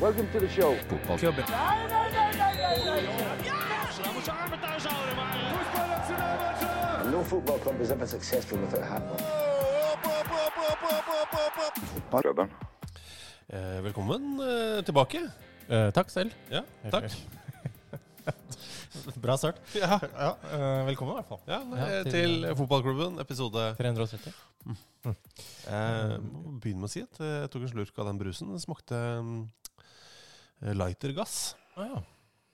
Welcome to the show. And no football club is ever successful without a Fotballklubben. Eh, velkommen eh, tilbake. Eh, takk selv. Ja, takk. Bra start. Ja, Ja, eh, velkommen i hvert fall. ja, nei, Ja, til, til- fotballklubben, episode 330. eh, må Begynn med å si at eh, jeg tok en slurk av den brusen. Den smakte mm, eh, lightergass. Ah, ja.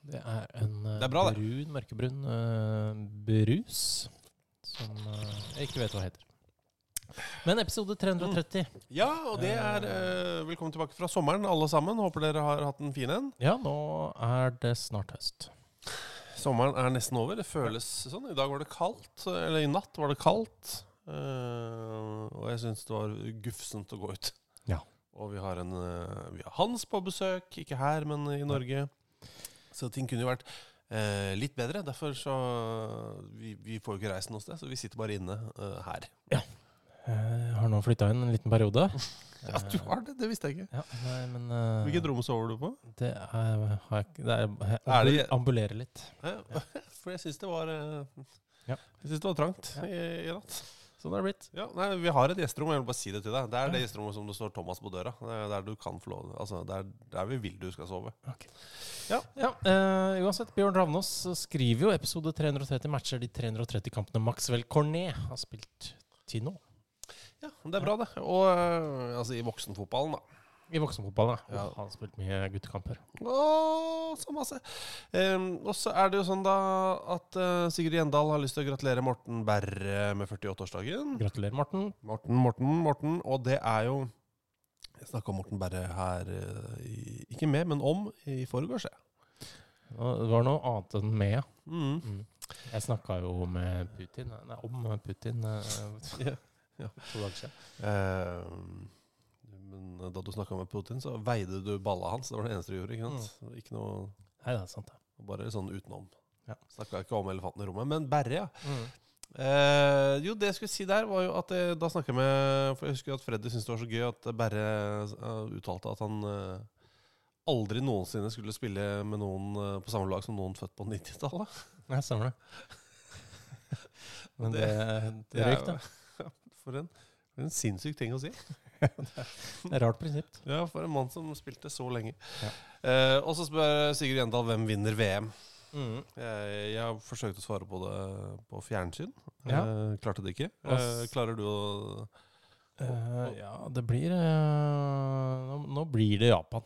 Det er en eh, Det er bra, brun, mørkebrun uh, brus som uh, jeg ikke vet hva heter. Men episode 330. Ja, og det er uh, Velkommen tilbake fra sommeren, alle sammen. Håper dere har hatt en fin en. Ja, nå er det snart høst. Sommeren er nesten over. Det føles sånn. I dag var det kaldt. Eller i natt var det kaldt. Eh, og jeg syns det var gufsent å gå ut. Ja. Og vi har, en, eh, vi har Hans på besøk. Ikke her, men i Norge. Så ting kunne jo vært eh, litt bedre. Derfor så Vi, vi får jo ikke reist noe sted, så vi sitter bare inne eh, her. Jeg har nå flytta inn en liten periode. Ja, du har det? Det visste jeg ikke. Ja, nei, men uh, Hvilket rom sover du på? Det er, har jeg Det er, jeg Er ambul- ambulerer litt. Ja, For jeg syns det var eh, Jeg synes det var trangt Ja. i, i natt. Sånn er det blitt. Ja, nei, Vi har et gjesterom, jeg vil bare si det til deg. Det er det gjesterommet som det står Thomas på døra. Det er der du kan få lov Altså, det er der vi vil du skal sove. Ja, eh, uansett, Bjørn Ravnås skriver jo episode 330 matcher de 330 kampene Maxwell Cornet har spilt til nå. Ja, Det er bra, det. Og uh, altså i voksenfotballen, da. I voksenfotballen, ja. Ja. Han har spilt mye guttekamper. Åh, så masse. Um, og så er det jo sånn da at uh, Sigurd Gjendal har lyst til å gratulere Morten Berre med 48-årsdagen. Gratulerer, Morten. Morten, Morten, Morten. Og det er jo Jeg snakka om Morten Berre her eh, i, Ikke med, men om i forgårs. jeg. Det var noe annet enn med. Mm. Mm. Jeg snakka jo med Putin Nei, om Putin Ja, ja. to dager siden. Ehm, men da du snakka med Putin, så veide du balla hans. Det var det eneste du gjorde. ikke sant? Ikke noe Nei, det er sant, det. Bare sånn utenom. Ja. Snakka ikke om elefanten i rommet. Men Berre, ja. Mm. Eh, jo, det jeg skulle si der, var jo at jeg, da snakka jeg med For jeg husker at Freddy syntes det var så gøy at Berre uh, uttalte at han uh, aldri noensinne skulle spille med noen uh, på samme lag som noen født på 90-tallet. Nei, stemmer det. Men det, Det- det, røyk, da. For en, for en sinnssyk ting å si. Det er rart prinsipp. Ja, for en mann som spilte så lenge. Ja. Eh, og så spør Sigurd Gjendal hvem vinner VM. Mm. Jeg, jeg har forsøkt å svare på det på fjernsyn. Ja. Eh, klarte det ikke. Eh, klarer du å Eh, ja, det blir eh, nå, nå blir det Japan.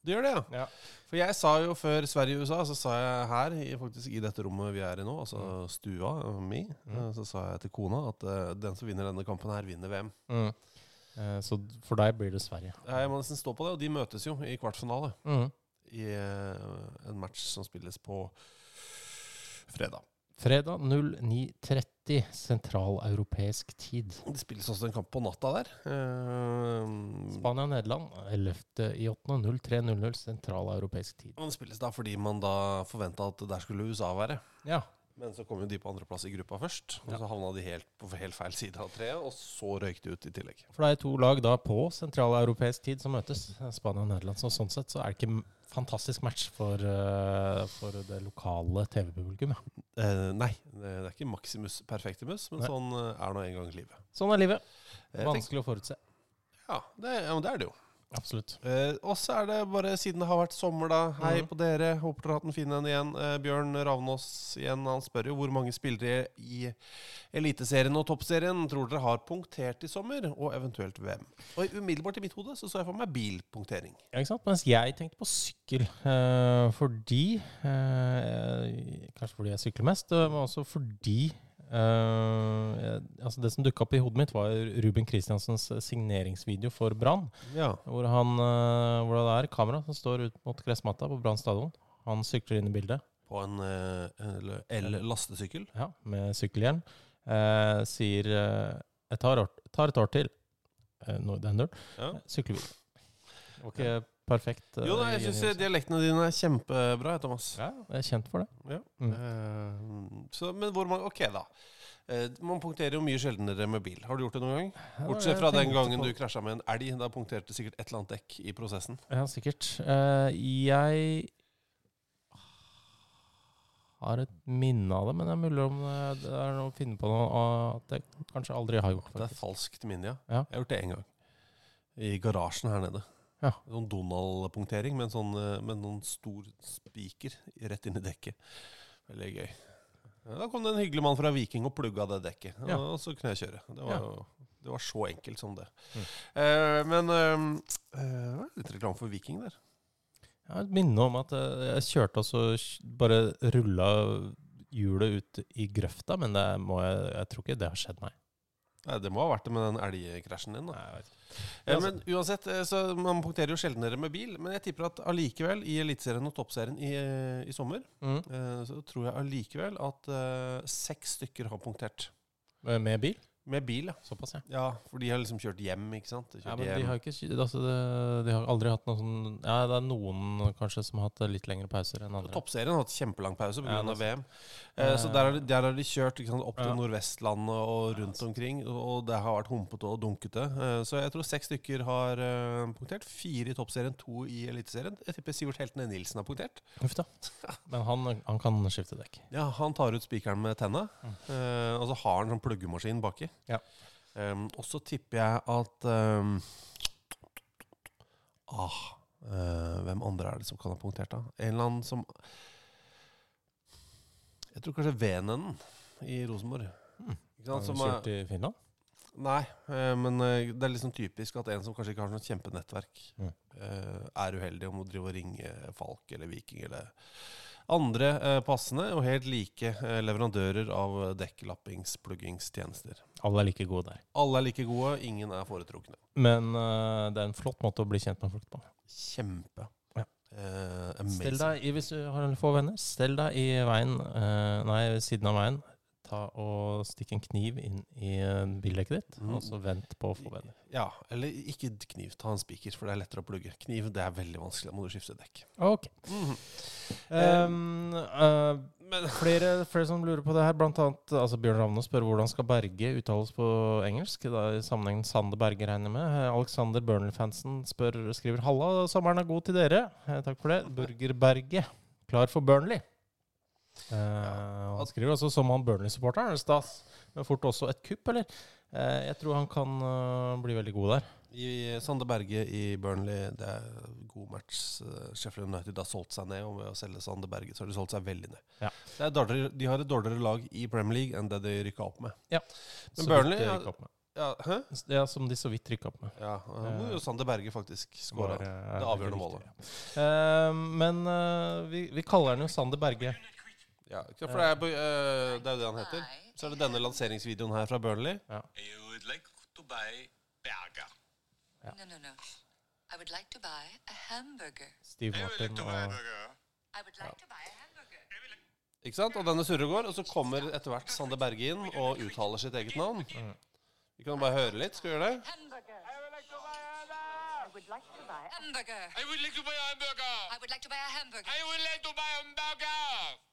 Du gjør det, ja? Ja. For jeg sa jo før Sverige-USA, så sa jeg her, faktisk i dette rommet vi er i nå, altså stua mi, Mm. eh, så sa jeg til kona at uh, den som vinner denne kampen her, vinner VM. Eh, så for deg blir det Sverige. Jeg må nesten stå på det, og de møtes jo i kvartfinale Mm. i eh, en match som spilles på fredag. Fredag 09.30 sentraleuropeisk tid. Det spilles også en kamp på natta der. Uh, Spania-Nederland 11.08.03.00 sentraleuropeisk tid. og det spilles da fordi man da forventa at der skulle USA være. Ja. Men så kom jo de på andreplass i gruppa først. Og så havna de helt på helt feil side av treet, og så røyk de ut i tillegg. For det er to lag da på sentraleuropeisk tid som møtes. Spania og Nederland. Så sånn sett så er det ikke en fantastisk match for, eh, for det lokale TV-publikum. Ja. Eh, nei, det er ikke Maximus perfectimus, men Nei. sånn eh, er nå en gang livet. Sånn er livet. Eh, Vanskelig å forutse. Ja, det, ja, men det er det jo. Absolutt. Eh, og så er det bare, siden det har vært sommer, da. Hei mm. på dere. Håper dere har hatt en fin en igjen. Eh, Bjørn Ravnås igjen, han spør jo hvor mange spillere i Eliteserien og Toppserien tror dere har punktert i sommer, og eventuelt hvem? Og umiddelbart i mitt hode så så jeg for meg bilpunktering. Ja, ikke sant? Mens jeg tenkte på sykkel. eh, fordi eh, Kanskje fordi jeg sykler mest, eh, men også fordi eh, jeg, altså Det som dukka opp i hodet mitt, var Ruben Kristiansens signeringsvideo for Brann. Ja. Hvor, han, eh, hvor det er kamera som står ut mot gressmatta på Brann stadion. Han sykler inn i bildet På en uh, el-lastesykkel. ja, med sykkelhjelm. Eh, sier eh, jeg tar, år, tar et år til. Uh, no, det er null. Ja. Sykler videre. Okay. Perfekt. Uh, Jo da, jeg syns dialektene dine er kjempebra, Thomas. Ja, jeg er kjent for det. Ja. Mm. Uh, så, men hvor mange Ok, da. Eh, man punkterer jo mye sjeldnere med bil. Har du gjort det noen gang? Bortsett fra den gangen du krasja med en elg. Da punkterte sikkert et eller annet dekk i prosessen. Ja, sikkert. Eh, jeg har et minne av det, men det er mulig om eh, det er noe å finne på noe at jeg kanskje aldri har gjort Det er falskt minne, ja. Ja. Jeg har gjort det én gang. I garasjen her nede. Ja. Sånn Donald-punktering med sånn, eh, med en sånn stor spiker rett inn i dekket. Veldig gøy. Da kom det en hyggelig mann fra Viking og plugga det dekket. Ja. Og så kunne jeg kjøre. Det var, Ja. det var så enkelt som det. Mm. Eh, men eh, eh, det var litt reklame for Viking der. Jeg har et minne om at eh, jeg kjørte og så bare rulla hjulet ut i grøfta, men det må jeg, jeg tror ikke det har skjedd meg. Nei, det må ha vært det med den elgkrasjen din. Nei. Ja, Altså- men uansett, eh, så Man punkterer jo sjeldnere med bil, men jeg tipper at allikevel, i Eliteserien og Toppserien i, eh, i sommer, Mm. eh, så tror jeg allikevel at eh, seks stykker har punktert. Eh, Med bil? Med bil, ja. Såpass, ja. ja. For de har liksom kjørt hjem, ikke sant? Kjørt Ja, men de har, ikke, altså det, de har aldri hatt noe sånn Ja, det er noen kanskje som har hatt litt lengre pauser enn andre. Toppserien har hatt kjempelang pause pga. Ja, av VM. Eh, så der har, de, der har de kjørt sant, opp til Ja. Nordvestlandet og rundt omkring. Og, det har vært humpete og dunkete. Eh, så jeg tror seks stykker har eh, punktert. Fire i Toppserien, to i Eliteserien. Jeg tipper Sivert Heltene Nilsen har punktert. Uff da. Men han, han kan skifte dekk. Ja, Han tar ut spikeren med tenna, eh, og så har han sånn pluggemaskin baki. Ja. Um, og så tipper jeg at um, ah, uh, Hvem andre er det som kan ha punktert, da? En eller annen som Jeg tror kanskje Venen i Rosenborg. Mm. Ikke Han sant, som har er, kjørt i Finland? nei, eh, men eh, det er liksom typisk at en som kanskje ikke har noe kjempenettverk, Mm. eh, er uheldig om å drive og ringe Falk eller Viking eller andre eh, passende og helt like eh, leverandører av dekklappings-, pluggingstjenester. Alle er like gode der. Alle er like gode, ingen er foretrukne. Men eh, det er en flott måte å bli kjent med folk på. Kjempe. Ja. Eh, Stell deg i, Hvis du har få venner, stell deg i veien eh, Nei, ved siden av veien. Ta og Stikk en kniv inn i eh, bildekket ditt, Mm. og så vent på å få venner. Ja, eller ikke kniv. Ta en spiker, for det er lettere å plugge. Kniv det er veldig vanskelig. Da må du skifte dekk. Ok. Mm. Um, uh, flere, flere som lurer på det her, blant annet altså Bjørn Ravne spør hvordan skal Berge uttales på engelsk. Da I sammenhengen Sander Berge, regner med. Eh, Alexander Burnley-fansen skriver 'Halla, sommeren er god til dere'. Eh, takk for det. Burger Berge, klar for Burnley. Eh, han skriver altså som han Burnley-supporter. Er stas? Men fort også et kupp, eller? Uh, jeg tror han kan uh, bli veldig god der. I Sande Berge i Burnley, det er god match. Sheffield United har solgt seg ned, og ved å selge Sande Berge så har de solgt seg veldig ned. Ja. Det er dårligere, de har et dårligere lag i Premier League enn det de rykka opp med. Ja. Men Så Burnley, de opp med. Ja, hæ? Ja, som de så vidt rykka opp med. Ja, uh, må jo Sander Berge faktisk skåra. Det avgjørende målet. ja. Men vi, vi kaller han jo Sander Berge. Ja, for det er, på- uh, det er jo det han heter. Så er det denne lanseringsvideoen her fra Burnley. Ja. would like to buy burger. No, no, no. I would like to buy a hamburger. Steve Jeg like Martin og ja. I would like to buy a hamburger. Ikke sant? Og denne surrer går, og så kommer etter hvert Sander Berge inn og uttaler sitt eget navn. Vi kan bare høre litt. Skal vi gjøre det? I would like to buy a hamburger. I would like to buy a hamburger. I would like to buy a hamburger. I would like to buy a hamburger.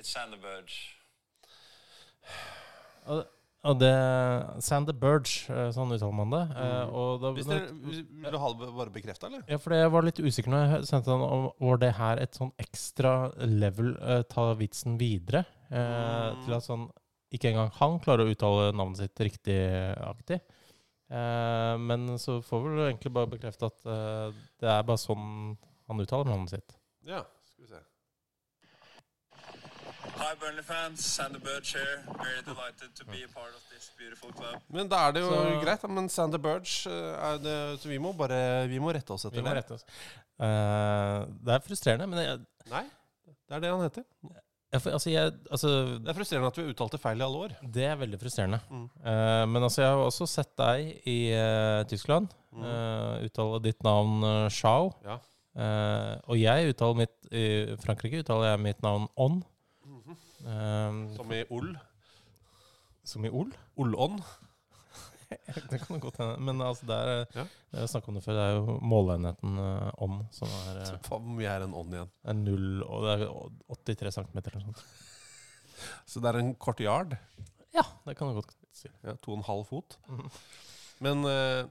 It's Sander Burge. Og, og det Sander Burge, eh, sånn uttaler man det. Mm. og da, Hvis dere, vil du ha det bare bekrefta, eller? ja, for jeg var litt usikker når jeg sendte den, om var det her et sånn ekstra level uh, ta vitsen videre? Uh, Mm. Til at sånn ikke engang han klarer å uttale navnet sitt riktigaktig. Uh, men så får vi vel egentlig bare bekrefte at uh, det er bare sånn han uttaler navnet sitt. Ja, skal vi se. Hi, Burnley fans. Sander Burge here. Very delighted to be a part of this beautiful club. Men da er det jo Så- greit. Men Sander Burge eh, er det, Så vi må bare Vi må rette oss Vi etter må det. rette oss. Uh, det er frustrerende, men jeg, Nei, det er det han heter. jeg, altså, jeg, altså, Det er frustrerende at vi har uttalt det feil i alle år. det er veldig frustrerende. Mm. Uh, men altså, jeg har også sett deg i uh, Tyskland Mm. uh, uttale ditt navn uh, Schau. Ja. Eh, og jeg uttaler mitt I Frankrike uttaler jeg mitt navn On. Eh, Som i ull? som i ull? Ullånd? det kan godt hende. Men altså, det er, Ja. jeg har snakket om det før, det er jo måleenheten ånd som er, eh, Hvor mye er en ånd igjen? er null, og det er 83 cm eller noe sånt. Så det er en kort yard. Ja, det kan du godt si. Ja, to og en halv fot. Mhm. Men uh,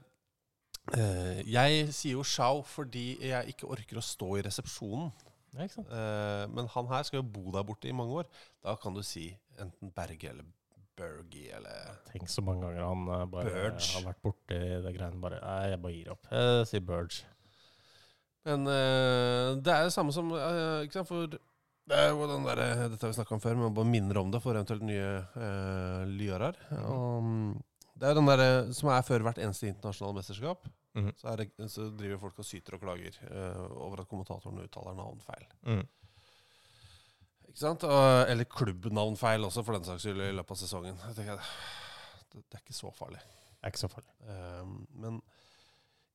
eh, jeg sier jo sjau fordi jeg ikke orker å stå i resepsjonen. Ja? Eh, men han her skal jo bo der borte i mange år. Da kan du si enten Berge eller Bergie eller Tenk så mange ganger han eh, bare Burge. har vært borti det greiene. Bare, nei, jeg bare gir opp. Jeg sier Burge. Men eh, det er det samme som eh, Ikke sant, for det er jo den der, Dette har vi snakka om før, men bare minner om det for eventuelt nye uh, lyarer. Mm. Um, det er den der, som er før hvert eneste internasjonale mesterskap. Mhm. så, det, så driver folk og syter og klager uh, over at kommentatoren uttaler navn feil. Mm. Ikke sant? Og, eller klubbnavnfeil også, for den saks skyld, i løpet av sesongen. Jeg tenker, det, det er ikke så farlig. Det er ikke så farlig. Um, men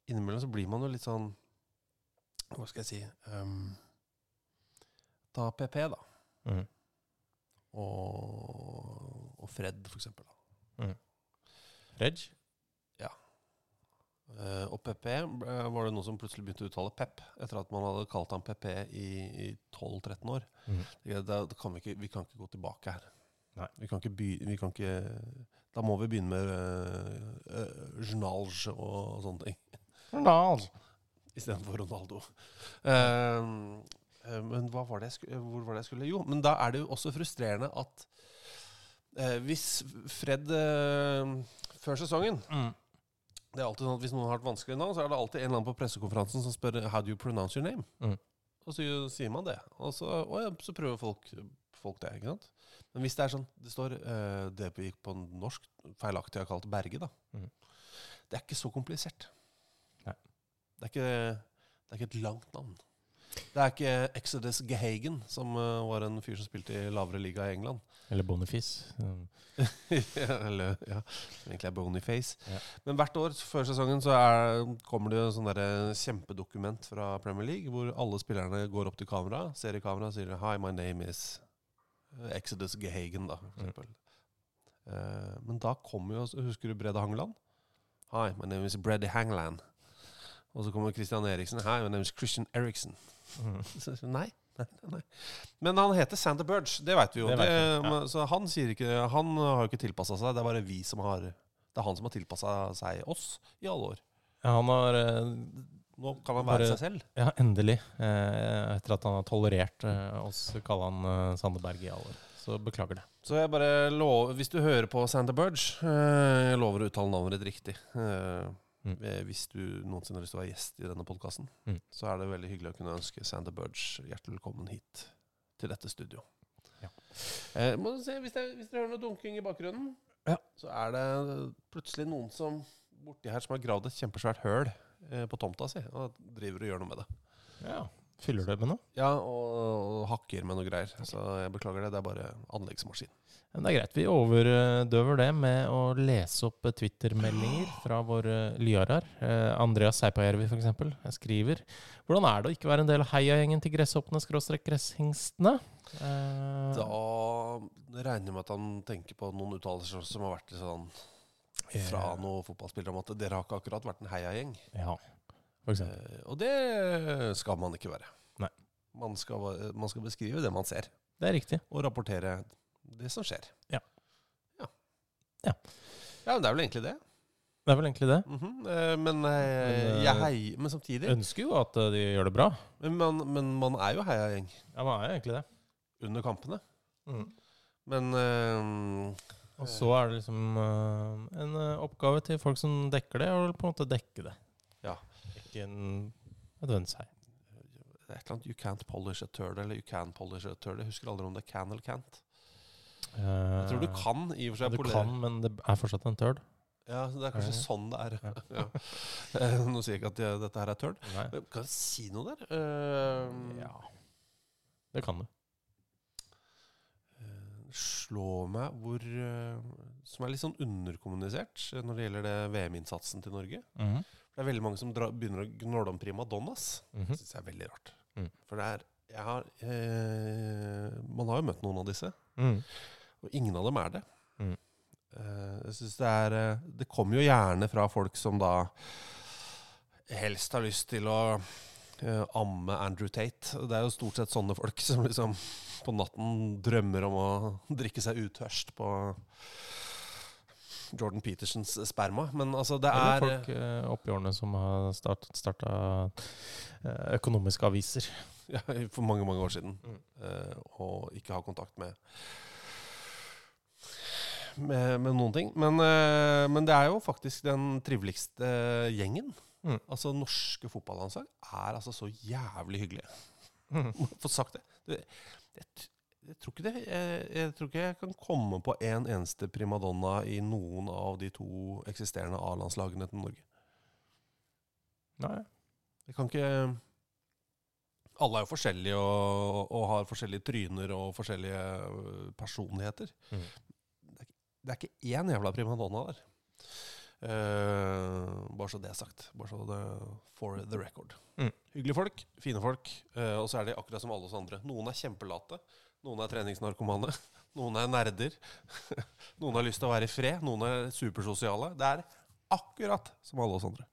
innimellom så blir man jo litt sånn Hva skal jeg si um, Ta PP, da. Mm. Og, og Fred, for eksempel. Da. Reg? Eh, og PP uh, var det noen som plutselig begynte å uttale Pep, etter at man hadde kalt han PP i, i 12-13 år. Mm. Det, da, da kan vi, ikke, vi kan ikke gå tilbake her. Nei. Vi kan ikke, by, vi kan ikke Da må vi begynne med uh, uh, journalge og sånne ting. Ronald. Istedenfor Ronaldo. Eh, eh, men hva var det skulle, hvor var det jeg skulle Jo, men da er det jo også frustrerende at eh, hvis Fred eh, før sesongen Mm. Det er alltid sånn at Hvis noen har et vanskelig navn, så er det alltid en eller annen på pressekonferansen som spør How do you pronounce your name? Mm. Og så sier man det. Og så, og ja, så prøver folk, folk det. ikke sant? Men hvis det er sånn Det står uh, det vi på norsk feilaktig har kalt Berge, da. Mm. Det er ikke så komplisert. Nei. Det er ikke, det er ikke et langt navn. Det er ikke Exodus Gehagen, som eh, var en fyr som spilte i lavere liga i England. Eller Boniface. Mm. Eller, ja, egentlig er Boniface. Ja. Men hvert år før sesongen så er, kommer det jo sånn derre kjempedokument fra Premier League, hvor alle spillerne går opp til kamera, ser i kamera og sier Hi, my name is Exodus Gehagen, da, for Mm. eksempel. Eh, men da kommer jo Husker du Brede Hangeland? Hi, my name is Brede Hangland. Og så kommer Christian Eriksen. Hi, my name is Christian Eriksen. Mm. Så- Nei. Nei, nei. Men han heter Sander Burge, det veit vi jo. Det Det vi, ja. Så han sier ikke Han har jo ikke tilpassa seg. Det er bare vi som har Det er han som har tilpassa seg oss i alle år. Ja, han har eh, Nå kan han være Bare- seg selv. Ja, endelig. Eh, etter at han har tolerert eh, oss, kaller han eh, Sanderberg i alle år. Så beklager det. Så jeg bare lover Hvis du hører på Sander Burge, eh, jeg lover å uttale navnet ditt riktig. Eh, Mm. eh, Hvis du noensinne har lyst til å være gjest i denne podkasten, Mm. så er det veldig hyggelig å kunne ønske Sander Burge hjertelig velkommen hit til dette studio. Ja. Eh, må du se, hvis, det, hvis dere hører noe dunking i bakgrunnen, Ja. så er det plutselig noen som borti her som har gravd et kjempesvært høl eh, på tomta si, og driver og gjør noe med det. Ja. Fyller det med noe? Ja, og, og hakker med noe greier. Så jeg beklager det. Det er bare anleggsmaskin. Men det er greit. Vi overdøver det med å lese opp eh, Twitter-meldinger fra våre lyarer. Eh, Andreas Seipajärvi f.eks. skriver Hvordan er det å ikke være en del av heiagjengen til gresshoppene skråstrek gresshingstene? Eh, Da regner jeg med at han tenker på noen uttalelser som har vært litt sånn fra noen fotballspillere om at dere har ikke akkurat vært en heiagjeng. Ja. Eh, og det skal man ikke være. Nei. Man skal, man skal beskrive det man ser, Det er riktig. og rapportere det som skjer. Ja. Ja, Ja. ja men det er vel egentlig det. Det er vel egentlig det. Mhm. Eh, men, eh, Men, jeg eh, heier Men samtidig Ønsker jo at eh, de gjør det bra. men man, men man er jo heiagjeng Ja, man er jo egentlig det. under kampene. Mm. Men eh, Og så er det liksom en oppgave til folk som dekker det, og på en måte dekke det. En nødvendigvis det er et eller annet You can't polish a turd, eller You can polish a turd. Jeg husker aldri om det er can eller can't. Jeg tror du kan i og for seg Du polere. kan, men det er fortsatt en turd. Ja, det er kanskje Ja. sånn det er. Ja. Eh, Nå sier jeg ikke at jeg- dette her er turd. Men Kan jeg si noe der? Uh, Ja. Det kan du. eh, slå meg hvor eh, Som er litt sånn underkommunisert eh, når det gjelder det VM-innsatsen til Norge. Det er veldig mange som dra, begynner å gnåle om primadonnas. Mhm. Det syns jeg er veldig rart. Mm. For det er har, eh, Man har jo møtt noen av disse, Mm. og ingen av dem er det. Mm. Eh, jeg synes det er eh, Det kommer jo gjerne fra folk som da helst har lyst til å eh, amme Andrew Tate. Det er jo stort sett sånne folk som liksom på natten drømmer om å drikke seg utørst på Jordan Petersens sperma. Men altså, det Eller er folk eh, opp i årene som har start, starta eh, økonomiske aviser. ja, for mange, mange år siden. Mm. eh, og ikke har kontakt med med, med noen ting. Men, eh, men det er jo faktisk den triveligste gjengen. Mm. Altså Norske fotballandslag er altså så jævlig hyggelige. Mm. Få sagt det. det jeg, tror ikke det jeg, jeg tror ikke jeg kan komme på en eneste primadonna i noen av de to eksisterende A-landslagene til Norge. Nei. Jeg kan ikke Alle er jo forskjellige og, og har forskjellige tryner og forskjellige øh, personligheter. Mm. Det, er, det er ikke én jævla primadonna der. Uh, bare så det er sagt. Bare så det for the record. Mm. Hyggelige folk, fine folk. uh, og så er de akkurat som alle oss andre. Noen er kjempelate. Noen er treningsnarkomane. Noen er nerder. noen har lyst til å være i fred. Noen er supersosiale. Det er akkurat som alle oss andre.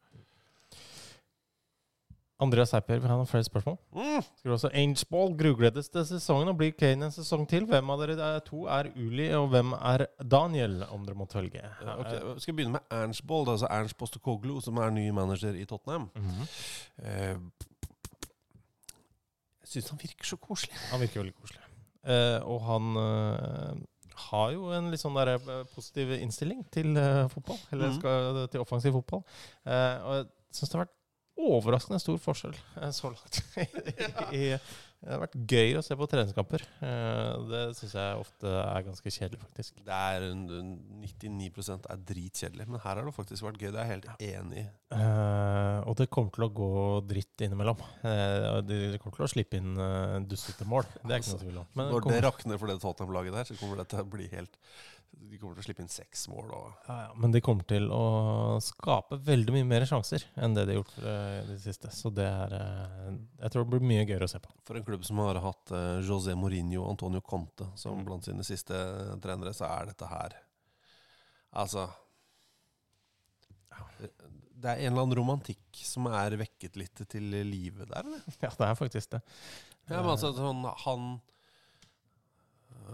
Andreas vil ha noen flere spørsmål. Mm. Skriver også Angeball grugledes til sesongen og blir Kane en sesong til. Hvem av dere er- to er Uli, og hvem er Daniel, om dere måtte velge? Ja, okay. Vi skal begynne med Ernst Bold, altså Ernst Postekoglu, som er ny manager i Tottenham. Mm -hmm. uh, jeg syns han virker så koselig. Han virker veldig koselig. Eh, og han eh, har jo en litt sånn der, eh, positiv innstilling til fotball. Eller Mhm. skal, til offensiv fotball. Eh, og jeg syns det har vært overraskende stor forskjell så langt. I, det har vært gøy å se på treningskamper. Eh, det syns jeg ofte er ganske kjedelig, faktisk. Det er en, en 99% er dritkjedelig, men her har det faktisk vært gøy. Det er jeg helt enig i. Uh, og det kommer til å gå dritt innimellom. Uh, de de kommer til å slippe inn uh, dustete mål. Det er ikke noe tvil om. Men det Når det kommer, rakner for det Tottenham-laget der, så kommer det til å bli helt De kommer til å slippe inn seks mål. Ja, ja, men de kommer til å skape veldig mye mer sjanser enn det de har gjort uh, i det siste. Så det er eh, Jeg tror det blir mye gøyere å se på. for en klubb som har hatt eh, José Mourinho og Antonio Conte som blant sine siste trenere, så er dette her Altså Det er en eller annen romantikk som er vekket litt til livet der, eller? Ja, det er faktisk det. Ja, men altså, sånn, han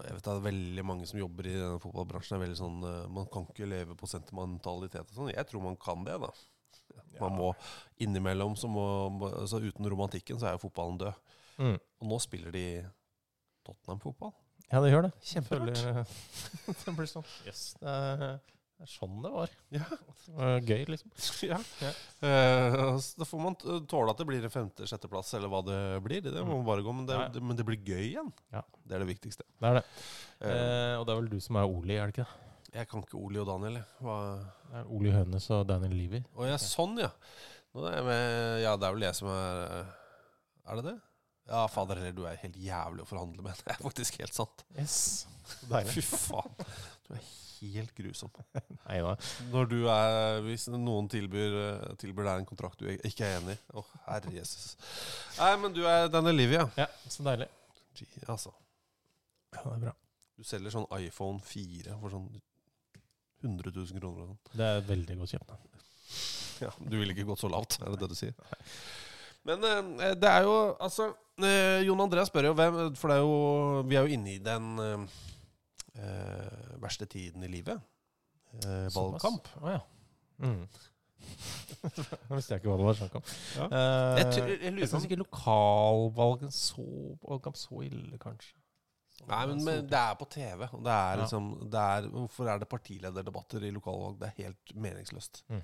Jeg vet det er veldig mange som jobber i denne fotballbransjen. er veldig sånn, eh, Man kan ikke leve på sentimentalitet og sånn. Jeg tror man kan det, da. Man må innimellom så må, må- altså Uten romantikken så er jo fotballen død. Mm. Og nå spiller de Tottenham-fotball. Ja, det gjør det. Kjemperart. Det blir sånn Yes. det, er- det er sånn det var. Ja. Det var gøy, liksom. ja. Ja. Eh, da får man tåle at det blir en femte-sjetteplass, eller hva det blir. Det må man bare gå, men det, det, men det blir gøy igjen. Ja. Det er det viktigste. Det er det. Eh, Eh, og det er vel du som er Oli, er det ikke det? jeg kan ikke Oli og Daniel. Hva Det er Oli Hønes og Daniel Levi. Å ja, sånn, ja. Er med, ja, det er vel jeg som er Er det det? Ja, fader heller, du er helt jævlig å forhandle med. Det er faktisk helt sant. Yes. Fy faen. Du er helt grusom. Nei da. Når du er Hvis noen tilbyr, eh, tilbyr deg en kontrakt du ikke er enig i Å, herre Jesus. Nei, men du er den Olivia. Ja, så deilig. Gee, Altså. Ja, det er bra. Du selger sånn iPhone 4 for sånn 100 000 kroner og sånn. Det er veldig godt kjøpt. Ja, Du ville ikke gått så lavt, er det det du sier? Men eh, det er jo Altså, eh, Jon Andreas spør jo hvem For det er jo Vi er jo inne i den eh, verste tiden i livet. Eh, valgkamp. Å ja. Mm. Nå visste jeg ikke hva det var snakk om. Ja. Eh, Jeg tror- jeg lurer på om- ikke lokalvalget så valgkamp så ille, kanskje. Nei, men, men det er på TV. Og det er liksom det er, Hvorfor er det partilederdebatter i lokalvalg? Det er helt meningsløst. Mm.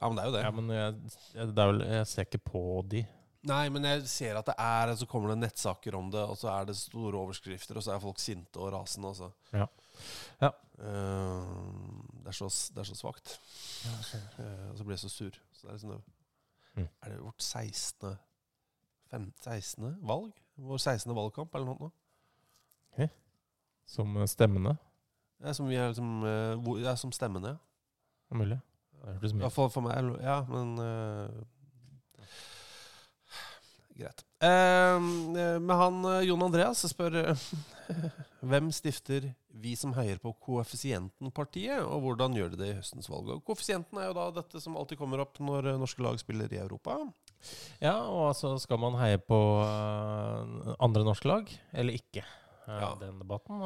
Ja, men det er jo det. Ja, men jeg, jeg, det er vel, jeg ser ikke på de. Nei, men jeg ser at det er Så kommer det nettsaker om det, og så er det store overskrifter, og så er folk sinte og rasende. Altså. Ja. Ja. Uh, det, er så, det er så svakt. Eh, og så blir jeg så sur. Så det er, liksom, Mm. er det vårt 16. Fem, 16. valg? Vår 16. valgkamp, eller noe? Som stemmene? Ja, som, vi er liksom, uh, ja, som stemmene, ja. Mulig. Det hørtes Ja, for, for meg, ja, men eh, Greit. Eh, men han eh, Jon Andreas spør eh, hvem stifter Vi som heier på Koeffisienten-partiet, og hvordan gjør de det i høstens valg? Og Koeffisienten er jo da dette som alltid kommer opp når eh, norske lag spiller i Europa. Ja, og altså skal man heie på andre norske lag, eller ikke? Ja. Den debatten.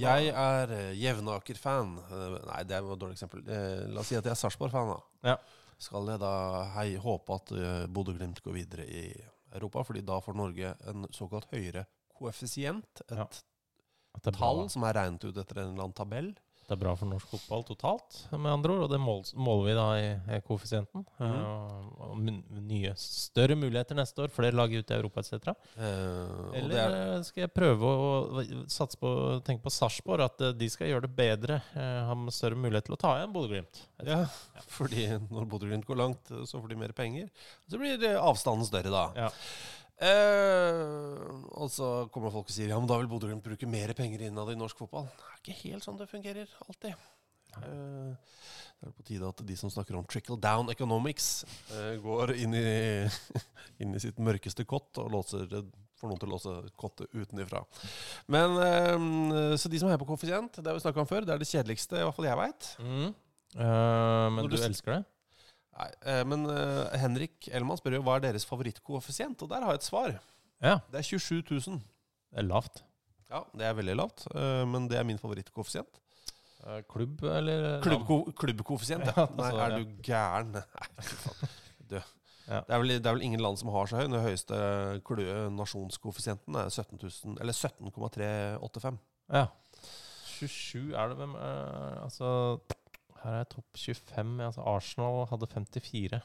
Jeg er Jevnaker-fan. Nei, det var et dårlig eksempel. La oss si at jeg er Sarpsborg-fan, da. Ja. Skal jeg da hei, håpe at Bodø-Glimt går videre i Europa? Fordi da får Norge en såkalt høyere koeffisient. Et Ja. At det er, tall som er regnet ut etter en eller annen tabell. Det er bra for norsk fotball totalt, med andre ord. Og det mål, måler vi da i, i koeffisienten. Mm. Uh, og nye, større muligheter neste år, flere lag ute i Europa etc. Uh, Eller er, eh, skal jeg prøve å satse på tenke på Sarpsborg, at eh, de skal gjøre det bedre? Uh, Ha større mulighet til å ta igjen Bodø-Glimt. ja, fordi når Bodø-Glimt går langt, eh, så får de mer penger. Så blir eh, avstanden større, da. Ja. Eh, og så kommer folk og sier ja, men da vil Bodø-Glimt bruke mer penger innad i norsk fotball. Det er ikke helt sånn det fungerer alltid. Eh, det er på tide at de som snakker om trickle down economics, eh, går inn i, inn i sitt mørkeste kott og låser, får noen til å låse kottet utenifra. Men eh, Så de som er på koeffisient, det har vi snakka om før, det er det kjedeligste, i hvert fall jeg veit. Mm. Eh, men Når du du elsker det? Nei, eh, men eh, Henrik Ellemann spør jo hva er deres favorittkoeffisient, og der har jeg et svar. Ja. Det er 27 000. Det er lavt. Ja, det er veldig lavt, eh, men det er min favorittkoeffisient. Klubb, eller? Klubbko Klubbkoeffisient, ja. Ja, Nei, altså, er du gæren? Nei. Du. Ja. Det, er vel, det er vel ingen land som har så høy. Den høyeste nasjonskoeffisienten er 17 000, eller 17,385. Ja. 27 er det hvem Altså, her er topp 25. Altså, Arsenal hadde 54.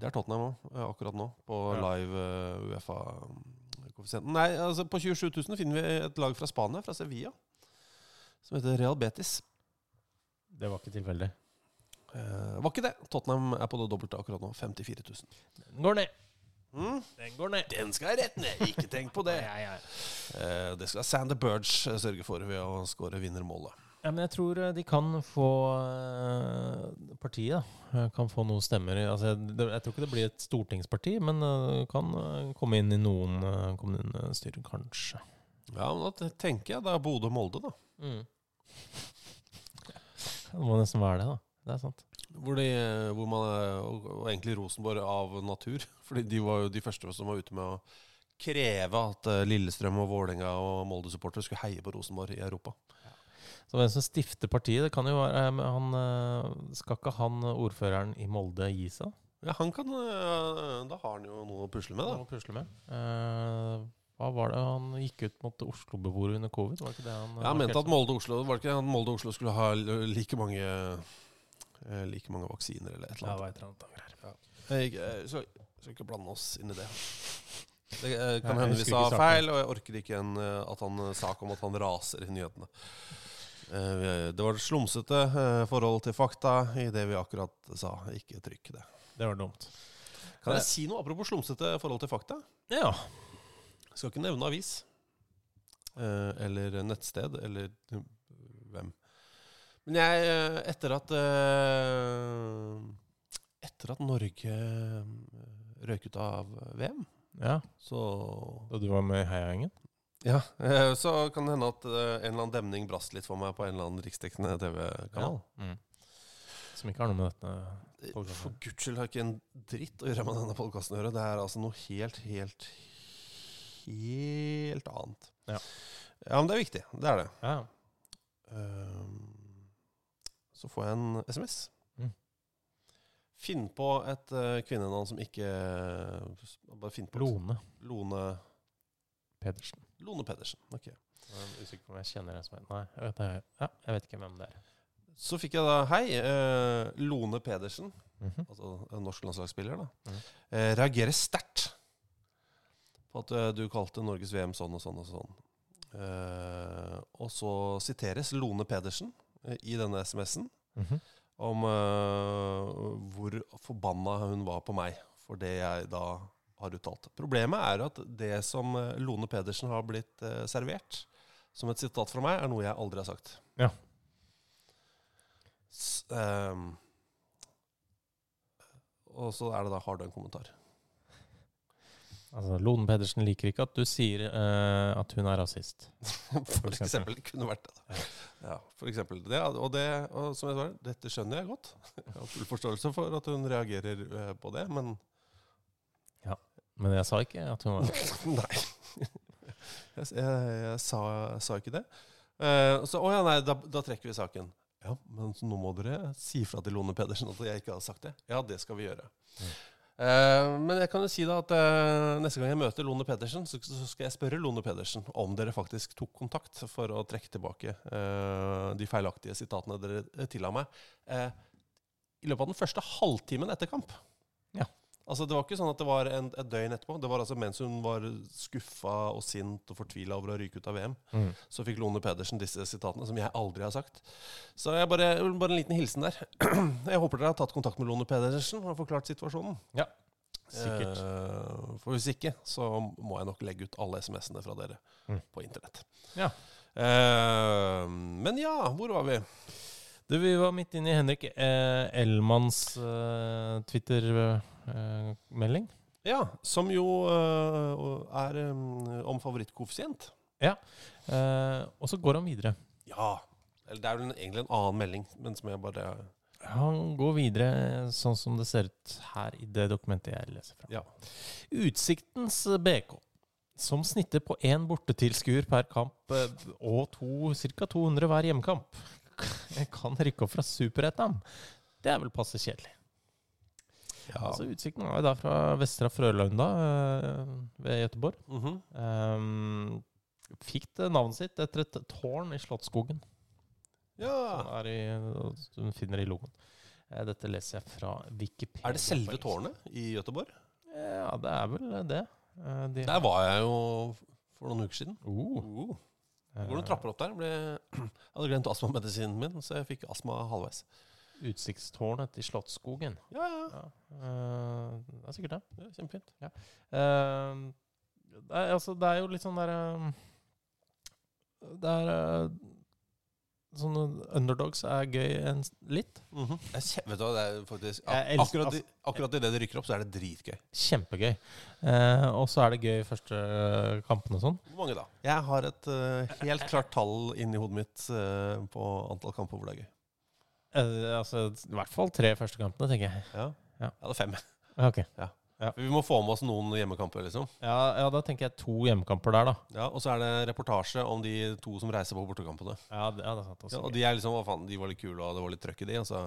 Det er Tottenham òg, akkurat nå, på live eh, Uefa-koeffisienten. Nei, altså på 27 000 finner vi et lag fra Spania, fra Sevilla, som heter Real Betis. Det var ikke tilfeldig. Eh, var ikke det. Tottenham er på det dobbelte akkurat nå. 54 000. Den går ned. Mm. Den går ned. Den skal rett ned, ikke tenk på det. Nei, nei, Eh, det skal Sander Burge eh, sørge for ved å skåre vinnermålet. Ja, men jeg tror eh, de kan få eh, Partiet da, eh, kan få noen stemmer. Altså, jeg, jeg tror ikke det blir et stortingsparti, men kan komme inn i noen kommunestyrer, kanskje. Ja, men da tenker jeg det er Bodø-Molde, da. Mm. Det må nesten være det, da. Det er sant. Hvor, de, hvor man er, og, og egentlig Rosenborg av natur. Fordi de var jo de første som var ute med å kreve at Lillestrøm og Vålerenga og Molde-supportere skulle heie på Rosenborg i Europa. Så hvem som stifter partiet, det kan jo være eh, han, eh, Skal ikke han eh, ordføreren i Molde gi seg? Ja, han kan Da har han jo noe å pusle med, Noe å pusle med. Eh, hva var det han gikk ut mot Oslo-beboere under covid? Var det ikke det han Ja, han mente at Molde-Oslo Var det ikke at Molde-Oslo skulle ha like mange Like mange vaksiner eller et eller Ja, annet? heter han da, greier. Jeg eh, skal, skal ikke blande oss inn i det. Det kan hende vi sa feil, og jeg orker ikke en, at han sak om at han raser i nyhetene. Eh, Det var et slumsete eh, forhold til fakta i det vi akkurat sa. Ikke trykk det. Det var dumt. Kan jeg si noe apropos slumsete forhold til fakta? Ja. Jeg skal ikke nevne avis. Eh, eller nettsted, eller eh, hvem. Men jeg, eh, etter at eh, Etter at Norge eh, røyk ut av VM, ja. så Da du var med i Heiagjengen? Ja, eh, så kan det hende at eh, en eller annen demning brast litt for meg på en eller annen riksdekkende TV-kanal. Mm. Som ikke har noe med dette podcasten. For guds skyld har ikke en dritt å gjøre med denne podkasten å gjøre. Det er altså noe helt, helt, helt annet. Ja. ja, men det er viktig. Det er det. Ja. Så får jeg en SMS. Mm. Finn på et uh, kvinnenavn som ikke Bare finn på Lone Lone Pedersen. Lone Pedersen. ok. Jeg er usikker på om jeg kjenner en som heter Nei, jeg vet, ja, jeg vet ikke hvem det er. Så fikk jeg da Hei, eh, Lone Pedersen, Mhm. altså en norsk landslagsspiller, da. Mhm. Eh, reagerer sterkt på at eh, du kalte Norges VM sånn og sånn og sånn. Eh, og så siteres Lone Pedersen eh, i denne SMS-en Mhm. om eh, hvor forbanna hun var på meg for det jeg da har uttalt. Problemet er at det som eh, Lone Pedersen har blitt eh, servert som et sitat fra meg, er noe jeg aldri har sagt. Ja. S um, og så er det da har du en kommentar. Altså, Lone Pedersen liker ikke at du sier uh, at hun er rasist. For eksempel. eksempel. Det kunne vært det. da. Ja, for eksempel. Det, og det, og som jeg svarer, dette skjønner jeg godt. Jeg har full forståelse for at hun reagerer uh, på det, men Men jeg sa ikke at hun var Nei. Jeg, jeg, jeg, sa, sa ikke det. Uh, så, å ja, nei, da, da trekker vi saken. Ja, men så nå må dere si fra til Lone Pedersen at jeg ikke har sagt det. Ja, det skal vi gjøre. Eh, men jeg kan jo si da at uh, neste gang jeg møter Lone Pedersen, så, så skal jeg spørre Lone Pedersen om dere faktisk tok kontakt for å trekke tilbake uh, de feilaktige sitatene dere tilla meg. I løpet av den første halvtimen etter kamp. Ja. Altså Det var ikke sånn at det var en, et døgn etterpå. Det var altså mens hun var skuffa og sint og fortvila over å ryke ut av VM. Mm. Så fikk Lone Pedersen disse sitatene, som jeg aldri har sagt. Så jeg bare, bare en liten hilsen der. Jeg håper dere har tatt kontakt med Lone Pedersen og forklart situasjonen. Ja, sikkert. Eh, for hvis ikke, så må jeg nok legge ut alle SMS-ene fra dere Mm. på internett. Ja. Eh, men ja, hvor var vi? Du, vi var midt inne i Henrik eh, Elmanns eh, Twitter-melding. Ja, som jo eh, er eh, om favorittkoeffisient. Ja. og så går han videre. Ja. Eller det er vel egentlig en annen melding, men som jeg bare Han går videre sånn som det ser ut her i det dokumentet jeg leser fra. Ja. Utsiktens BK, som snitter på én bortetilskuer per kamp eh, og to, ca. 200 hver hjemmekamp, kan rykke opp fra Superettan. Det er vel passe kjedelig. Ja. Altså, utsikten er jo da fra Vestra Frølunda da, ved Mm -hmm. Um, fikk det navnet sitt etter et tårn i Slottsskogen. ja. Som, i, du finner i logoen. Eh, Dette leser jeg fra Wikipedia. Er det selve tårnet i Gøteborg? Ja, det er vel det. Eh, De Der var jeg jo for noen uker siden. Oh, Uh. Går noen trapper opp der. Ble, jeg hadde glemt astmamedisinen min, så jeg fikk astma halvveis. Utsiktstårnet i Slottsskogen. Ja, ja. Ja, eh, det er sikkert det. ja kjempefint. Eh, det, er, altså, det er jo litt sånn der eh, Det er Sånne underdogs er gøy en, litt. litt. -hmm. Jeg vet du hva, det er faktisk ak elsker- akkurat, i, akkurat idet det rykker opp, så er det dritgøy. Kjempegøy. Uh, og så er det gøy første eh, kampene og sånn. Hvor mange da? Jeg har et helt klart tall inni hodet mitt på antall kamper hvor det er gøy. Eh, altså, I hvert fall tre første kampene, tenker jeg. Ja, Ja. ja det er fem. Ja, Ok. Vi må få med oss noen hjemmekamper, liksom. Ja, ja, da tenker jeg to hjemmekamper der, da. Ja, Og så er det reportasje om de to som reiser på bortekampene. Ja, det, ja, det er sant. Også Ja, og de er liksom, hva faen, de var litt kule, og det var litt trøkk i de. Og så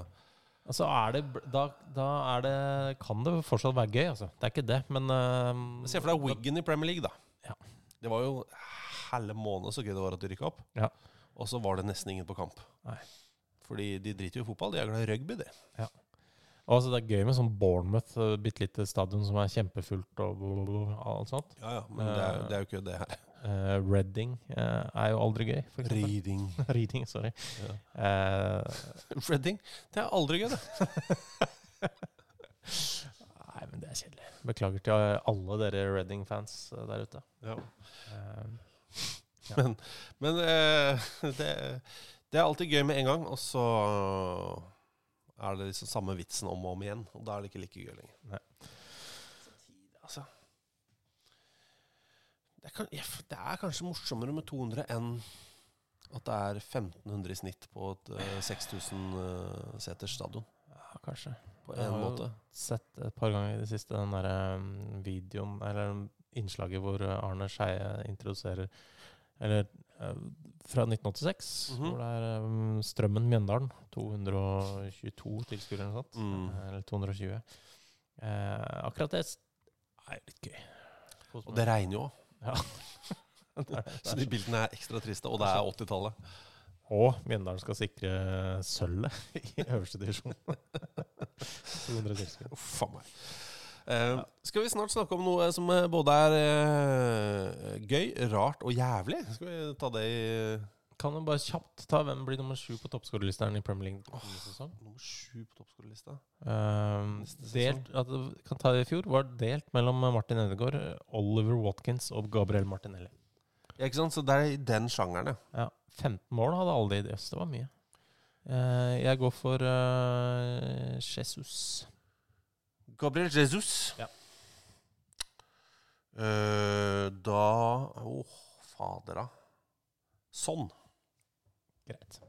Og er det da, da er det Kan det fortsatt være gøy, altså. Det er ikke det, men uh, Se for deg Wiggen i Premier League, da. Ja. Det var jo hele måned så gøy det var at de rykka opp. Ja. Og så var det nesten ingen på kamp. Nei. Fordi de driter jo i fotball. De er glad i rugby, de. Og altså, det er gøy med sånn Bournemouth, uh, bitte lite stadion som er kjempefullt og blablabla, alt sånt. Ja, ja, men det er, det er jo ikke det her. Uh, Reading uh, er jo aldri gøy, for eksempel. Reading. Reading, sorry. Ja. Uh, Reading. Det er aldri gøy, det. nei, men det er kjedelig. Beklager til eh, alle dere Reading-fans eh, der ute. Ja. ja. Men, men eh, det, det er alltid gøy med en gang, og så er det liksom samme vitsen om og om igjen. Og da er det ikke like gøy lenger. Nei. Altså. Det kan, det er kanskje morsommere med 200 enn at det er 1500 i snitt på et eh, 6000 uh, seters stadion. ja, kanskje. På en Jeg har måte. sett et par ganger i det siste den der um, videoen, eller innslaget hvor Arne Skeie introduserer Eller fra 1986, Mhm. hvor det er um, Strømmen Mjøndalen. 222 tilskuere eller noe sånt. Mm. Eller 220. Eh, akkurat det er litt gøy. Og det regner jo òg. Ja. Så de bildene er ekstra triste, og det er 80-tallet. Og Mjøndalen skal sikre sølvet i øverste divisjon. 200 tilskuere. Uff a meg. Eh, skal vi snart snakke om noe som eh, både er uh, gøy, rart og jævlig? Skal vi ta det i Kan du bare kjapt ta hvem blir nummer sju på toppskårerlisteren i Premier League Oh, sesong? nummer sju på toppskårerlista? Um, delt, at kan ta det i fjor, var delt mellom Martin Edegaard, Oliver Watkins og Gabriel Martinelli. Ja, ikke sant? Så det er i den sjangeren, ja. Ja, 15 mål hadde alle i Jøss, det var mye. Uh, jeg går for Jesus. Gabriel Jesus. Ja. Uh, da Å, fader, da. Sånn. Greit.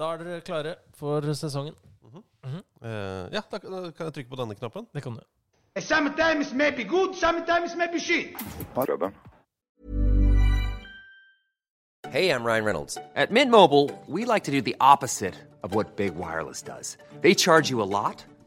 Da er dere klare for sesongen. Eh, ja, da kan da kan jeg trykke på denne knappen. Det kan du. Sometimes may be good, sometimes may be shit. Hey, I'm Ryan Reynolds. At Mint Mobile, we like to do the opposite of what Big Wireless does. They charge you a lot,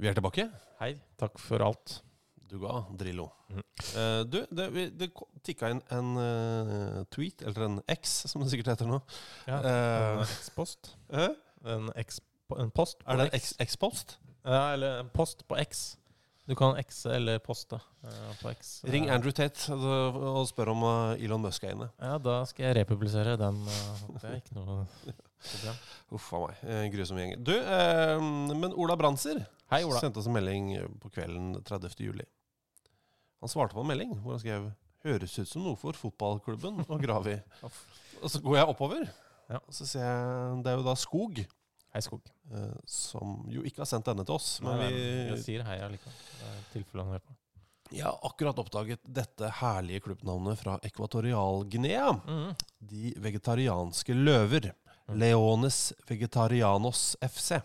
Vi er tilbake. Hei, takk for alt. Du ga Drillo. Eh, du, det, det tikka inn en uh, tweet, eller en X, som det sikkert heter nå. Ja, Eh, en X-post. En, X, en post på Er det en X. X-post? Ja, eller en post på X. Du kan X-e eller poste på X. Ring Andrew Tate og spør om Elon Musk er inne. Ja, da skal jeg republisere den. det er ikke noe problem. Uff a meg. Grusom gjeng. Du, men Ola Brandser Hei, Ola. sendte oss en melding på kvelden 30. juli. Han svarte på en melding hvor han skrev Høres ut som noe for fotballklubben å grave i. og så går jeg oppover, Ja. og så ser jeg Det er jo da Skog. Hei, Skog. eh, som jo ikke har sendt denne til oss. Men Nei, vi, Jeg sier hei allikevel. Det er tilfelle han hører på. Jeg har akkurat oppdaget dette herlige klubbnavnet fra Ekvatorial-Guinea. Mm. De vegetarianske løver. Leones Vegetarianos FC.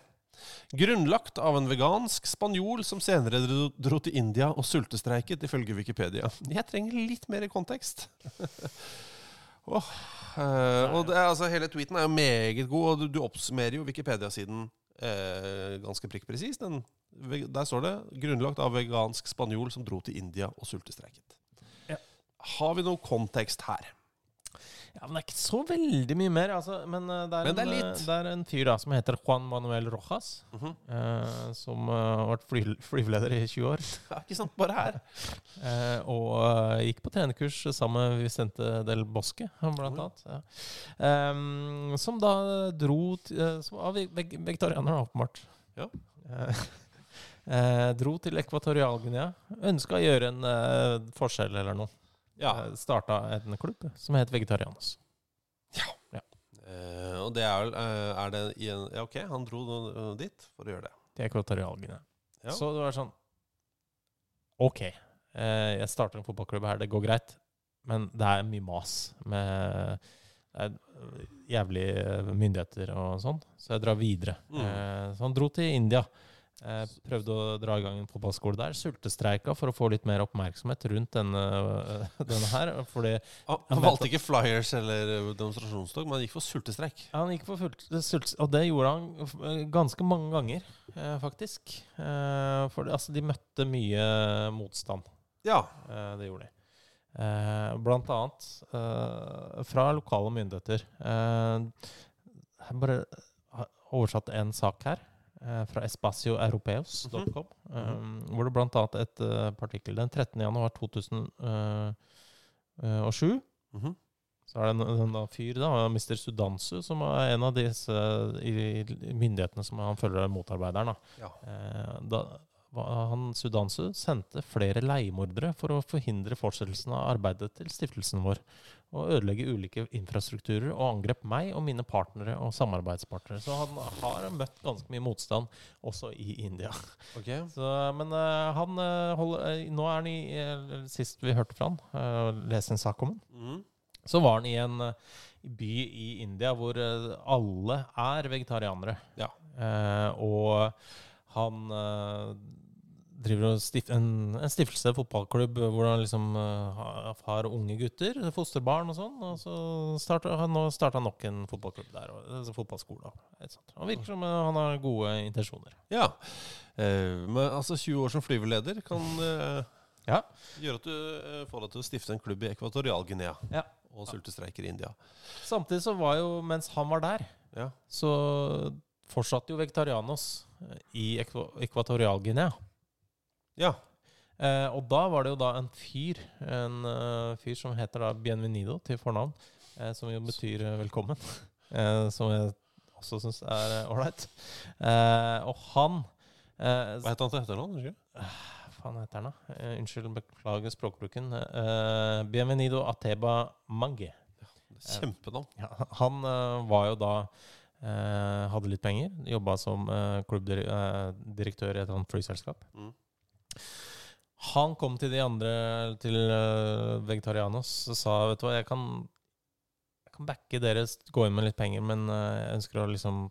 Grunnlagt av en vegansk spanjol som senere dro, til India og sultestreiket, ifølge Wikipedia. Jeg trenger litt mer kontekst. oh, eh, og det er, altså, hele tweeten er jo meget god, og du, du oppsummerer jo Wikipedia-siden eh, ganske prikkpresist. Den- Der står det 'grunnlagt av vegansk spanjol som dro til India og sultestreiket'. Ja. Har vi noe kontekst her? Ja, men Det er ikke så veldig mye mer. Altså, men eh, det, er Men det er en, eh, litt. det er en fyr da, som heter Juan Manuel Rojas. Mhm. eh, som eh, har vært fly, flyveleder i 20 år. Ja, ikke sant? Bare her. Eh, og eh, gikk på trenerkurs sammen med Vicente del Bosque, blant annet. Ja. Ehm, som da dro til, eh, Som var veg veg vegetarianer, åpenbart. Ja. Eh, eh, dro til Ekvatorial-Guinea. Ønska å gjøre en eh, forskjell eller noe. Ja. Eh, Starta en klubb som het Vegetarianos. Ja. Eh, og det er vel eh, Er det i en Ja, ok, han dro eh, dit for å gjøre det. til Ekvatorialguinea. Ja. Så det var sånn OK, eh, jeg starter en fotballklubb her, det går greit. Men det er mye mas med det jævlige myndigheter og sånn, så jeg drar videre. Mm. Eh, så han dro til India. Eh, prøvde å dra i gang en fotballskole der. Sultestreika for å få litt mer oppmerksomhet rundt denne, denne her. Fordi han han valgte ikke flyers eller demonstrasjonstog, men han gikk for sultestreik. Han gikk for fullt sult, og det gjorde han eh, ganske mange ganger, eh, faktisk. Eh, for altså, de møtte mye motstand. Ja. Eh, det gjorde de. Eh, blant annet eh, fra lokale myndigheter. Eh, jeg bare oversatt en sak her. Eh, Fra espacioeuropeos.com. um, Hvor det annet et uh, partikkel den 13. januar 2007 -hmm. så er det en, en da fyr, da, Mr. Sudansu, som er en av disse i, i myndighetene som han følger er motarbeideren. Da. Ja. Eh, da, han Sudansu sendte flere leiemordere for å forhindre fortsettelsen av arbeidet til stiftelsen vår, og ødelegge ulike infrastrukturer, og angrep meg og mine partnere og samarbeidspartnere. Så han har møtt ganske mye motstand også i India. Okay. Så, men eh, han eh, holder, eh, Nå er han i Sist vi hørte fra han, leste en sak om han, mm. så var han i en by i India hvor alle er vegetarianere. Ja. Eh, og han driver og stif en, en stiftelse, fotballklubb, hvor han liksom eh, har, unge gutter, fosterbarn og sånn. Og så starter han, nå starta nok en fotballklubb der, og, altså fotballskole. Han virker som eh, han har gode intensjoner. Ja. Eh, men altså 20 år som flyveleder kan eh, Ja. gjøre at du eh, får deg til å stifte en klubb i Ekvatorial-Guinea Ja. og sultestreiker i India. Samtidig så var jo, mens han var der, Ja. så fortsatte jo Vegetarianos eh, i Ekvatorial-Guinea. Ja. Eh, og da var det jo da en fyr, en uh, fyr som heter da Bienvenido til fornavn, eh, som jo betyr eh, velkommen, eh, som jeg også syns er ålreit. Eh, og han eh, Hva het han til etternavn? Hva faen heter han, da? Unnskyld, beklager språkbruken. Eh, Bienvenido Ateba Mange. Kjempenavn. Ja, han var jo da eh, Hadde litt penger. Jobba som klubbdirektør i et eller annet flyselskap. Mm. Han kom til de andre, til uh, Vegetarianos, og sa vet du hva, jeg kan, jeg kan backe dere, gå inn med litt penger, men eh, jeg ønsker å liksom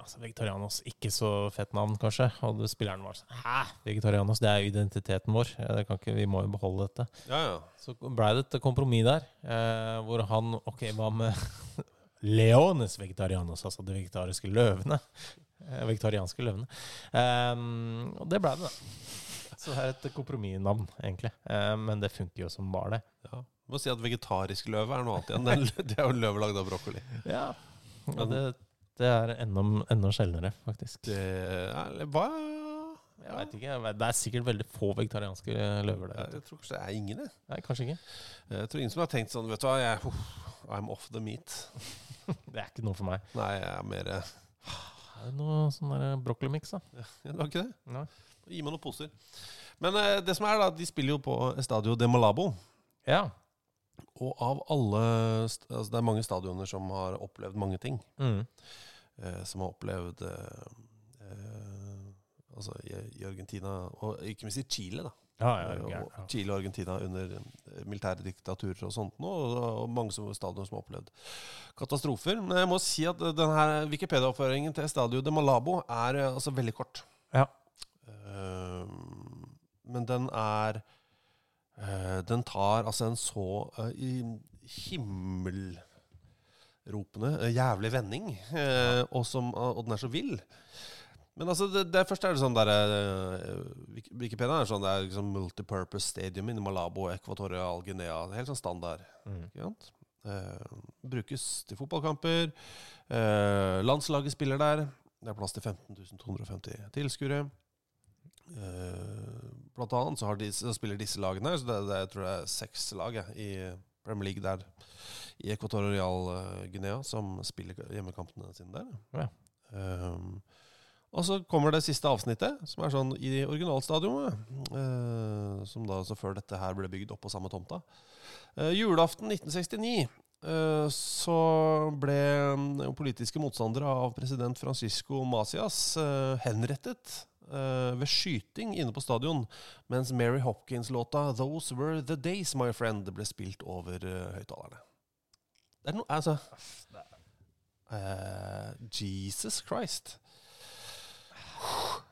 Altså, Vegetarianos, ikke så fett navn, kanskje. Og spilleren var sånn Hæ? Vegetarianos, det er jo identiteten vår. Ja, Det kan ikke, vi må jo beholde dette. Ja, ja. Så blei det et kompromiss der, eh, hvor han Ok, hva med Leones vegetarianos, altså de vegetariske løvene? Eh, vegetarianske løvene. Eh, og det blei det, da. Så det er et kompromissnavn, egentlig. Eh, men det funker jo som bare det. ja. Må si at vegetarisk løve er noe annet igjen. Det er, jo løve lagd av brokkoli. Ja. ja det, det er enda, enda sjeldnere, faktisk. Det er, hva Jeg vet ikke. Det er sikkert veldig få vegetarianske løver der. Jeg tror kanskje det er ingen, jeg. Nei, kanskje ikke. Jeg tror ingen som har tenkt sånn Vet du hva, jeg, oh, I'm off the meat. Det er ikke noe for meg. Nei, jeg er mer eh, Er det noe sånn der brokkolimix, da? ja, Det var ikke det? Nei. Gi meg noen poser. Men eh, det som er, da, de spiller jo på Estadio de Malabo. Ja. Og av alle altså Det er mange stadioner som har opplevd mange ting. Mm. Eh, som har opplevd eh, eh, Altså i, i Argentina, og ikke minst i Chile, da. Ja, ja, ja, og. Chile og Argentina under eh, militære diktaturer og sånt nå, og, og mange stadioner som har opplevd katastrofer. Men jeg må si at denne Wikipedia-oppføringen til Estadio de Malabo er altså veldig kort. Eh, men den er eh, Den tar altså en så eh, i himmelropende jævlig vending, og, som, og den er så vill. Men altså, det, det først er det sånn der Wikipedia er sånn Det er liksom multipurpose stadium i Malabo, Ekvatorial Guinea. Helt sånn standard. Mm. Ikke sant? Uh, brukes til fotballkamper. Uh, landslaget spiller der. Det er plass til 15 250 tilskuere. Eh, blant annet så, har de, så spiller disse lagene så det, det, jeg tror det er seks lag jeg, i Premier League der i Ekvatorial eh, Guinea som spiller hjemmekampene sine der. Ja. Um, og så kommer det siste avsnittet, som er sånn i originalstadionet. Uh, som da så før dette her ble bygd opp på samme tomta. Uh, julaften 1969 uh, så ble politiske motstandere av president Francisco Macias henrettet eh, ved skyting inne på stadion, mens Mary Hopkins-låta 'Those Were The Days, My Friend' ble spilt over uh, høyttalerne. Det er noe Altså uh, Jesus Christ.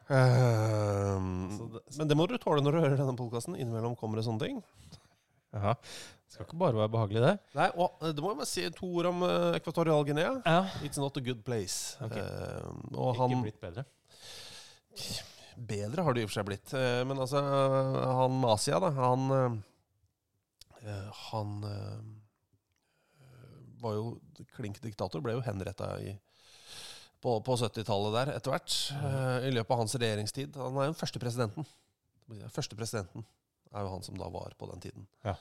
Um, men det må du tåle når du hører denne podkasten. Innimellom kommer det sånne ting. Ja. Det skal ikke bare være behagelig, det. Nei, og det må jeg bare si to ord om uh, Ekvatorial Guinea. Ja. It's not a good place. Okay. Uh, Ikke han blitt bedre. Bedre har det i og for seg blitt. Eh, men altså, han Masia, da, han eh, Han eh, var jo klink diktator, ble jo henretta på, på 70-tallet der etter hvert. I løpet av hans regjeringstid. Han er jo den første presidenten. Første presidenten er jo han som da var på den tiden. Ja.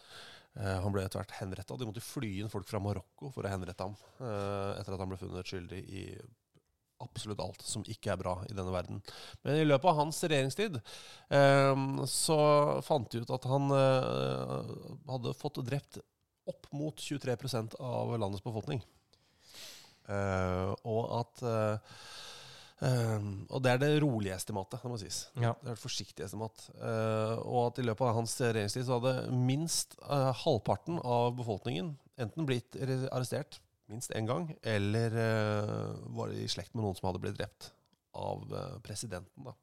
Han ble etter hvert henretta. De måtte fly inn folk fra Marokko for å henrette ham. etter at han ble funnet skyldig i absolutt alt som ikke er bra i denne verden. Men i løpet av hans regjeringstid eh, så fant de ut at han eh, hadde fått drept opp mot 23% av landets befolkning. Eh, og at eh, eh, Og det er det rolige estimatet, det må sies. Ja. Det er et forsiktig estimat. Og at i løpet av hans regjeringstid så hadde minst halvparten av befolkningen enten blitt arrestert minst én gang, eller eh, var i slekt med noen som hadde blitt drept av eh, presidenten. Da.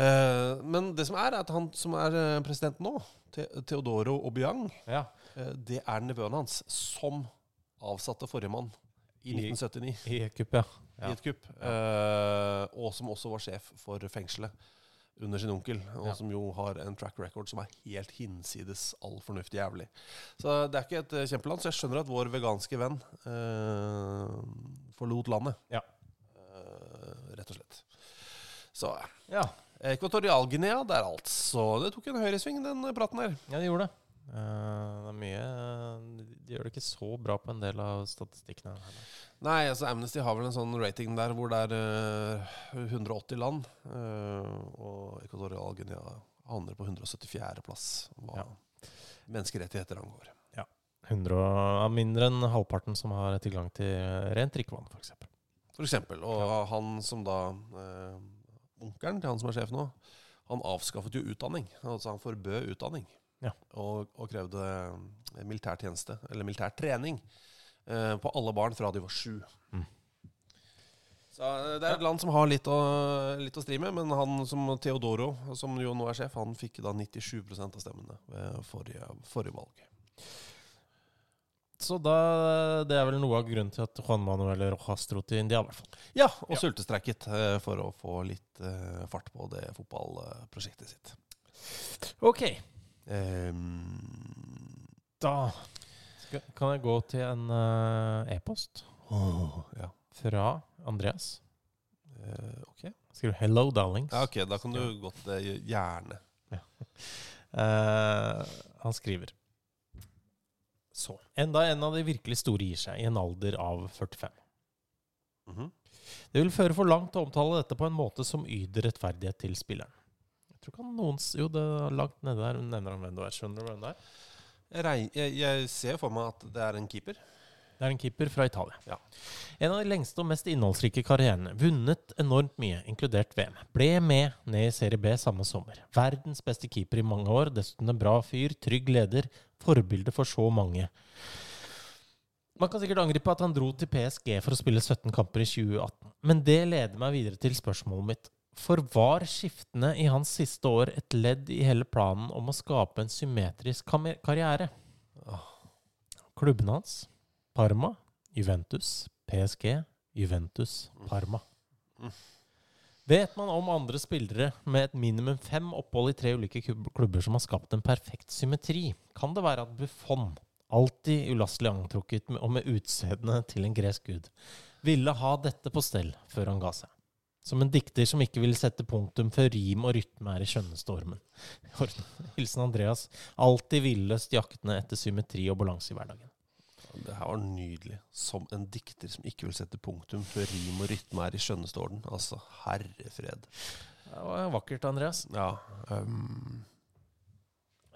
Eh, men det som er, er at han som er eh, president nå, Te Teodoro Obiang, Ja. eh, det er nevøen hans som avsatte forrige mann i I- 1979 I et kupp, ja. i et kupp. Eh, og som også var sjef for fengselet under sin onkel, og Ja. som jo har en track record som er helt hinsides all fornuft jævlig. Så det er ikke et eh, kjempeland. Så jeg skjønner at vår veganske venn eh, forlot landet. Ja. Eh, rett og slett. Så Ja. Ekvatorial-Guinea det er altså. Det tok en høyresving, den praten her. Ja, det gjorde det. Uh, det er mye De gjør det ikke så bra på en del av statistikkene. heller. Nei, altså Amnesty har vel en sånn rating der hvor det er uh, 180 land. Uh, og Equatorial Guinea havner på 174. plass hva Ja. menneskerettigheter angår. 100 av mindre enn halvparten som har tilgang til rent drikkevann, f.eks. For eksempel. Og han som da eh, Onkelen til han som er sjef nå, han avskaffet jo utdanning. Altså han forbød utdanning. Ja. Og, og krevde militær tjeneste, eller militær trening, eh, på alle barn fra de var sju. Mm. Så eh, det er et land som har litt å, litt å stri med, men han som Teodoro, som jo nå er sjef, han fikk da 97 av stemmene ved forrige, forrige valg. Så da, det er vel noe av grunnen til at Juan Manuel Rojas dro til India, i hvert fall. Ja, og sultestreiket eh, for å få litt eh, fart på det fotballprosjektet sitt. Ok. Um, Da kan jeg gå til en uh, e-post ja. fra Andreas. Uh, ok. Skriver 'Hello, darlings'. Ja, ok, da kan du godt uh, gjerne. Ja. han skriver Så. Enda en av de virkelig store gir seg, i en alder av 45. Mhm. Det vil føre for langt å omtale dette på en måte som yter rettferdighet til spilleren. Jeg tror ikke han noens Jo, det er langt nede der nevner han hvem du er. Skjønner du hvem det er? Jeg, jeg, ser for meg at det er en keeper. Det er en keeper fra Italia. Ja. En av de lengste og mest innholdsrike karrierene. Vunnet enormt mye, inkludert VM. Ble med ned i Serie B samme sommer. Verdens beste keeper i mange år. Dessuten en bra fyr, trygg leder. Forbilde for så mange. Man kan sikkert angripe at han dro til PSG for å spille 17 kamper i 2018. Men det leder meg videre til spørsmålet mitt. For var skiftene i hans siste år et ledd i hele planen om å skape en symmetrisk karriere? Klubben hans Parma, Juventus, PSG, Juventus, Parma. Vet man om andre spillere med et minimum fem opphold i tre ulike klubber som har skapt en perfekt symmetri? Kan det være at Buffon, alltid ulastelig antrukket og med utseendet til en gresk gud, ville ha dette på stell før han ga seg? Som en dikter som ikke vil sette punktum før rim og rytme er i skjønnestormen. Hilsen Andreas, alltid villøst jaktende etter symmetri og balanse i hverdagen. Det her var nydelig. Som en dikter som ikke vil sette punktum før rim og rytme er i skjønnestormen. Altså, Altså, herrefred. Det var vakkert, Andreas. Ja. Um,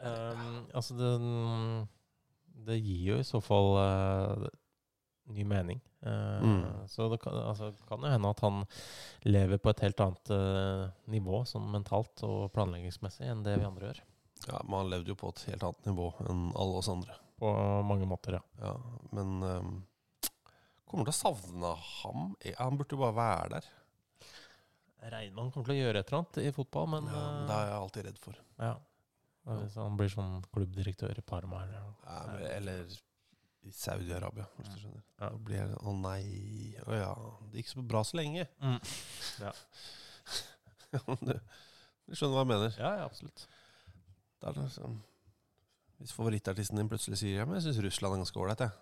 Um, altså, det, det gir jo i så fall uh, ny mening. Eh, Mm. Så det kan, altså, kan jo hende at han lever på et helt annet uh, nivå sånn mentalt og planleggingsmessig enn det vi andre gjør. Ja, Men han levde jo på et helt annet nivå enn alle oss andre. På mange måter, ja. Ja, Men um, kommer til å savne ham. Eh, Han burde jo bare være der. Reinmann kommer til å gjøre et eller annet i fotball, men Ja, det er jeg alltid redd for. Ja. Hvis han blir sånn klubbdirektør i Parma eller Ja, men- eller i Saudi-Arabia, hvis du skjønner. Ja. Da blir jeg Å nei. Å ja. Det gikk så bra så lenge. Mm. Ja. du, du skjønner hva jeg mener? Ja, ja, absolutt. Det er liksom, hvis favorittartisten din plutselig sier ja, men jeg syns Russland er ganske ålreit, jeg.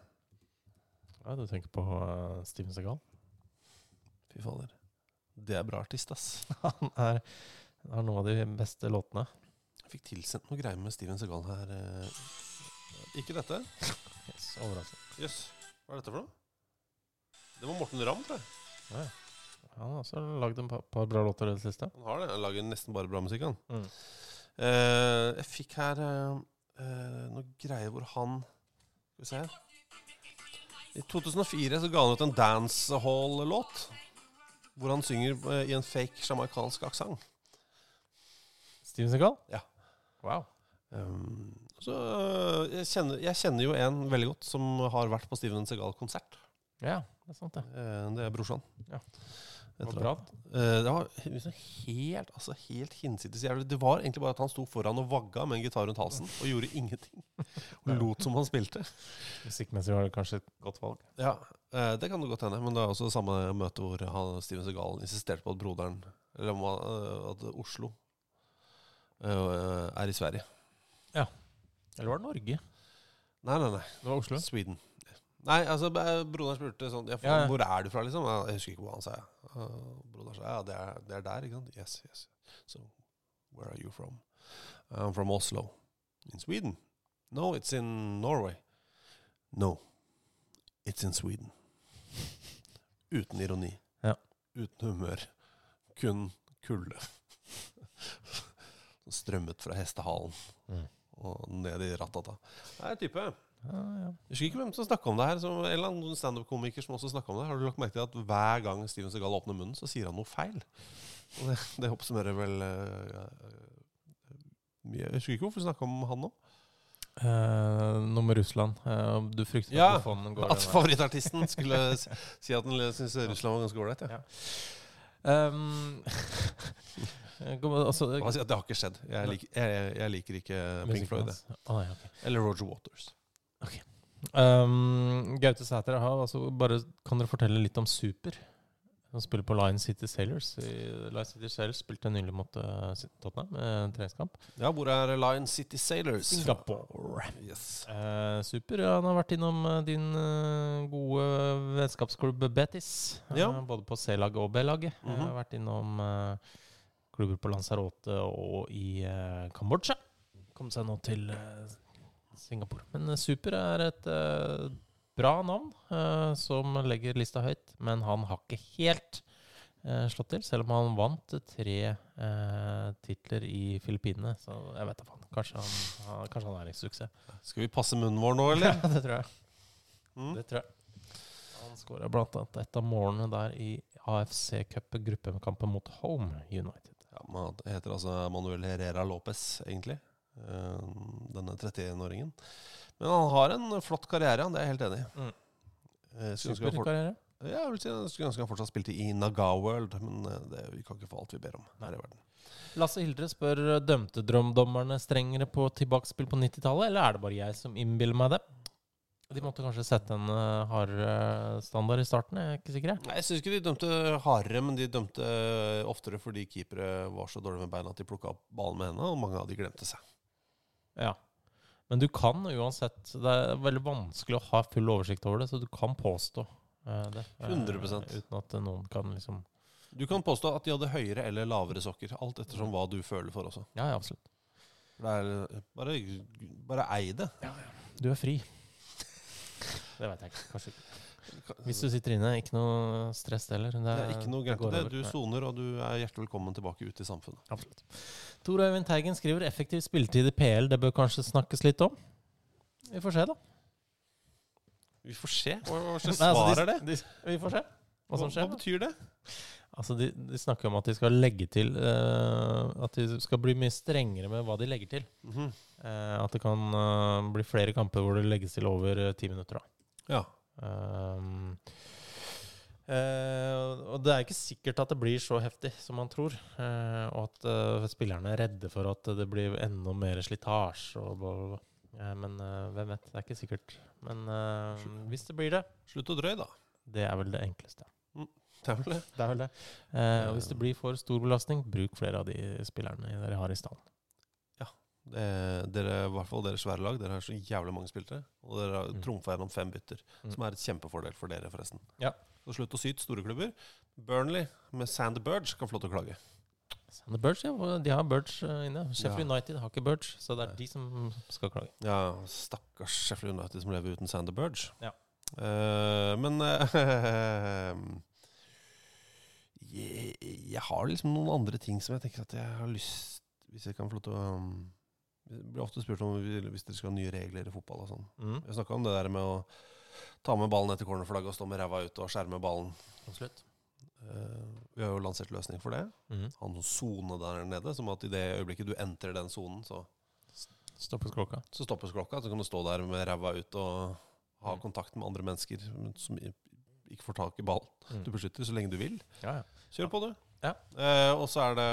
Ja, du tenker på uh, Steven Segal? Fy fader. Det er bra artist, ass. Han er, har noen av de beste låtene. Jeg fikk tilsendt noe greier med Steven Segal her. eh. Ikke dette? Yes, overraskende. Jøss. Hva er dette for noe? Det var Morten Ramm, tror jeg. Ja. Han har også lagd en par, par bra låter i det siste. Han har det. Han lager nesten bare bra musikk, han. Mm. Eh, jeg fikk her eh, eh, noe greier hvor han Skal vi se I 2004 så ga han ut en dancehall-låt. Hvor han synger eh, i en fake jamaicansk aksent. Steven Segal? Ja. Wow. Um, så eh, jeg kjenner, jeg kjenner jo en veldig godt som har vært på Steven Segal-konsert. Ja, det er sant, det. Eh, det er brorsan. Ja. Det var bra, Eh, det var liksom helt, altså helt hinsides jævlig. Det var egentlig bare at han sto foran og vagga med en gitar rundt halsen og gjorde ingenting. Og lot som han spilte. Musikkmessig var det kanskje et godt valg. Ja, eh, det kan det godt hende. Men det er også samme møte hvor han, Steven Segal insisterte på at broderen Eller eh, at Oslo eh, er i Sverige. Ja. Eller var det Norge? Nei, nei, nei. Det var Oslo? Sweden. Nei, altså broderen spurte sånn ja, Ja, ja. Hvor er du fra, liksom? Jeg husker ikke hva han sa. Uh, broderen sa ja, det er, det er der, ikke sant? Yes, yes. So, where are you from? I'm from Oslo. In Sweden? No, it's in Norway. No, it's in Sweden. Uten ironi. Ja. Uten humør. Kun kulde. Strømmet fra hestehalen Mm. Og ned i ratata. Det er type. Ja, ja. Jeg husker ikke hvem som snakka om det her. Som, en eller annen standup-komiker som også om det. Har du lagt merke til at hver gang Steven Segal åpner munnen, så sier han noe feil? Og det, det oppsummerer vel uh. Jeg husker ikke hvorfor vi snakka om han nå. Uh, noe med Russland. Uh, du frykter Ja, at fonden går at favorittartisten skulle si at han syns Russland var ganske ålreit. Ja. Um, kom- altså, at det har ikke skjedd. Jeg liker, jeg, jeg liker ikke Pink Floyd. hans. Å, nei, ok. Eller Roger Waters. Um, Gaute Sæter, altså bare, kan dere fortelle litt om Super? Han spiller på Lion City Sailors. Lion City Sailors spilte nylig mot uh, Tottenham med treningskamp. Ja, hvor er Lion City Sailors? Singapore. Yes. Eh, super. Ja, han har vært innom eh, din eh, gode vennskapsklubb Betis. eh, Ja. både på C-laget og B-laget. Mm -hmm. har vært innom eh, klubber på Lanzarote og i eh, Kambodsja. Kom seg nå til eh, Singapore. Men eh, Super er et bra navn som legger lista høyt, men han har ikke helt slått til, selv om han vant tre eh, titler i Filippinene. Så jeg vet da faen. Kanskje kanskje han er en suksess. Skal vi passe munnen vår nå, eller? Ja, det tror jeg. Mm. Det tror jeg. Han skåra bl.a. et av målene der i AFC Cup gruppekampen mot Home United. Ja, man heter altså Manuel Herrera Lopez, egentlig. eh, Denne 31-åringen. Men han har en flott karriere, han, det er jeg helt enig i. Mm. Eh, Superkarriere. Ja, jeg si jeg skulle ønske han fortsatt spilte i Naga World, men eh, det, vi kan ikke få alt vi ber om her i verden. Lasse Hildre spør dømte drømdommerne strengere på tilbakespill på 90-tallet, eller er det bare jeg som innbiller meg det? De måtte kanskje sette en uh, hardere standard i starten, jeg er ikke sikker. Nei, Jeg syns ikke de dømte hardere, men de dømte eh, oftere fordi keepere var så dårlige med beina at de plukka opp ballen med hendene, og mange av de glemte seg. Ja. Men du kan uansett Det er veldig vanskelig å ha full oversikt over det, så du kan påstå uh, det. eh, 100%. Uten at noen kan liksom Du kan påstå at de hadde høyere eller lavere sokker, alt ettersom hva du føler for også. Ja, ja, absolutt. Det er, eh, bare, bare ei det. Du er fri. Det vet jeg ikke. Kanskje ikke. Hvis du sitter inne, ikke noe stress heller. Det, Det er ikke noe gærent det. Du soner, og du er hjertelig velkommen tilbake ut i samfunnet. Absolutt. Tor Øyvind Teigen skriver effektiv spilletid i PL. Det bør kanskje snakkes litt om. Vi får se, da. Vi får se. Hva, hva slags altså, svar er det? de- vi får se hva som skjer. Hva betyr det? Altså, de, de snakker om at de skal legge til uh, At de skal bli mye strengere med hva de legger til. Mm -hmm. uh, at det kan uh, bli flere kamper hvor det legges til over ti minutter. Da. Ja. Um, uh, og det er ikke sikkert at det blir så heftig som man tror. Uh, og at uh, spillerne er redde for at det blir enda mer slitasje. Og bla, bla, bla. Eh, men hvem vet? Det er ikke sikkert. Men hvis det blir det Slutt å drøye, da. Det er vel det enkleste. Det er vel det. Det er vel det. Og hvis det blir for stor belastning, bruk flere av de spillerne dere har i stallen. Det, dere, I hvert fall dere svære lag. Dere har så jævlig mange spillere. Og dere har Mm. trumfa gjennom fem bytter, Mm. som er et kjempefordel for dere, forresten. Ja. Så slutt å syte, store klubber. Burnley med Sander Burge kan få lov til å klage. Sander Burge, ja. De har Burge eh, inne. Sheffield Ja. United har ikke Burge, så det er de som skal klage. Ja, stakkars Sheffield United som lever uten Sander Burge. Ja. Eh, men eh, jeg, jeg har liksom noen andre ting som jeg tenker at jeg har lyst Hvis jeg kan få lov til å Jeg blir ofte spurt om hvis dere skal ha nye regler i fotball og sånn. Mm. Jeg snakka om det der med å ta med ballen etter cornerflagget og stå med ræva ut og skjerme ballen. Absolutt. Uh, vi har jo lansert løsning for det. Mm. Ha en sone der nede, som at i det øyeblikket du entrer den sonen, så Stoppes klokka. så stoppes klokka. Så kan du stå der med ræva ut og ha Mm. kontakt med andre mennesker som ikke får tak i ballen. Mm. Du beskytter så lenge du vil. Ja, ja. Kjør på, du. Ja. Eh, og så er det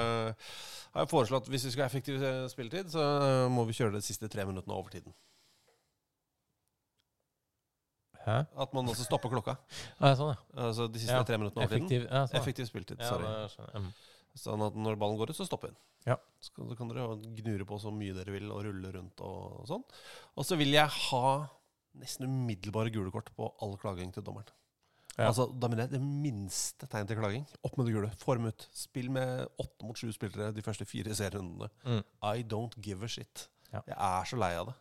har jeg foreslått hvis vi skal ha effektiv spilletid, så eh, må vi kjøre de siste tre minuttene over tiden. Hæ? At man også stopper klokka. Ja, sånn, ja. Altså de siste Ja, tre minuttene over effektiv, effektiv- ja, sånn. Effektiv spilletid. Sorry. Mm. Sånn at når ballen går ut, så stopper den. Ja. Så kan, så kan dere gnure på så mye dere vil og rulle rundt og sånn. Og så vil jeg ha nesten umiddelbare gule kort på all klaging til dommeren. Ja. Altså, Da mener jeg det minste tegn til klaging. Opp med det gule. Form ut. Spill med åtte mot sju spillere de første fire serierundene. Mm. I don't give a shit. Ja. Jeg er så lei av det.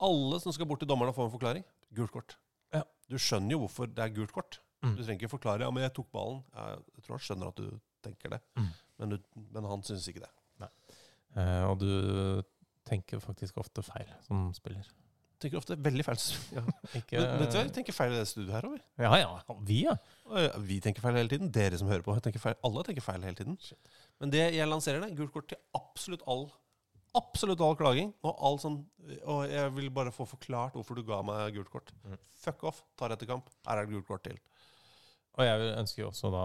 Alle som skal bort til dommeren og få en forklaring, gult kort. Ja. Du skjønner jo hvorfor det er gult kort. Mm. Du trenger ikke forklare ja, men jeg tok ballen. Jeg tror han skjønner at du tenker det, Mm. men, du, men han syns ikke det. Eh, og du tenker faktisk ofte feil som spiller. Tenker ofte veldig feil. Ja. Ikke, Men, vet du hva, Vi tenker feil i det studioet her over. Ja, ja. Vi, ja. Vi tenker feil hele tiden. Dere som hører på, tenker feil. alle tenker feil hele tiden. Men det jeg lanserer, er gult kort til absolutt all Absolutt all klaging. Og, all sånn, og jeg vil bare få forklart hvorfor du ga meg gult kort. Mm. Fuck off. Tar etter kamp. Her er det gult kort til. Og jeg ønsker jo også da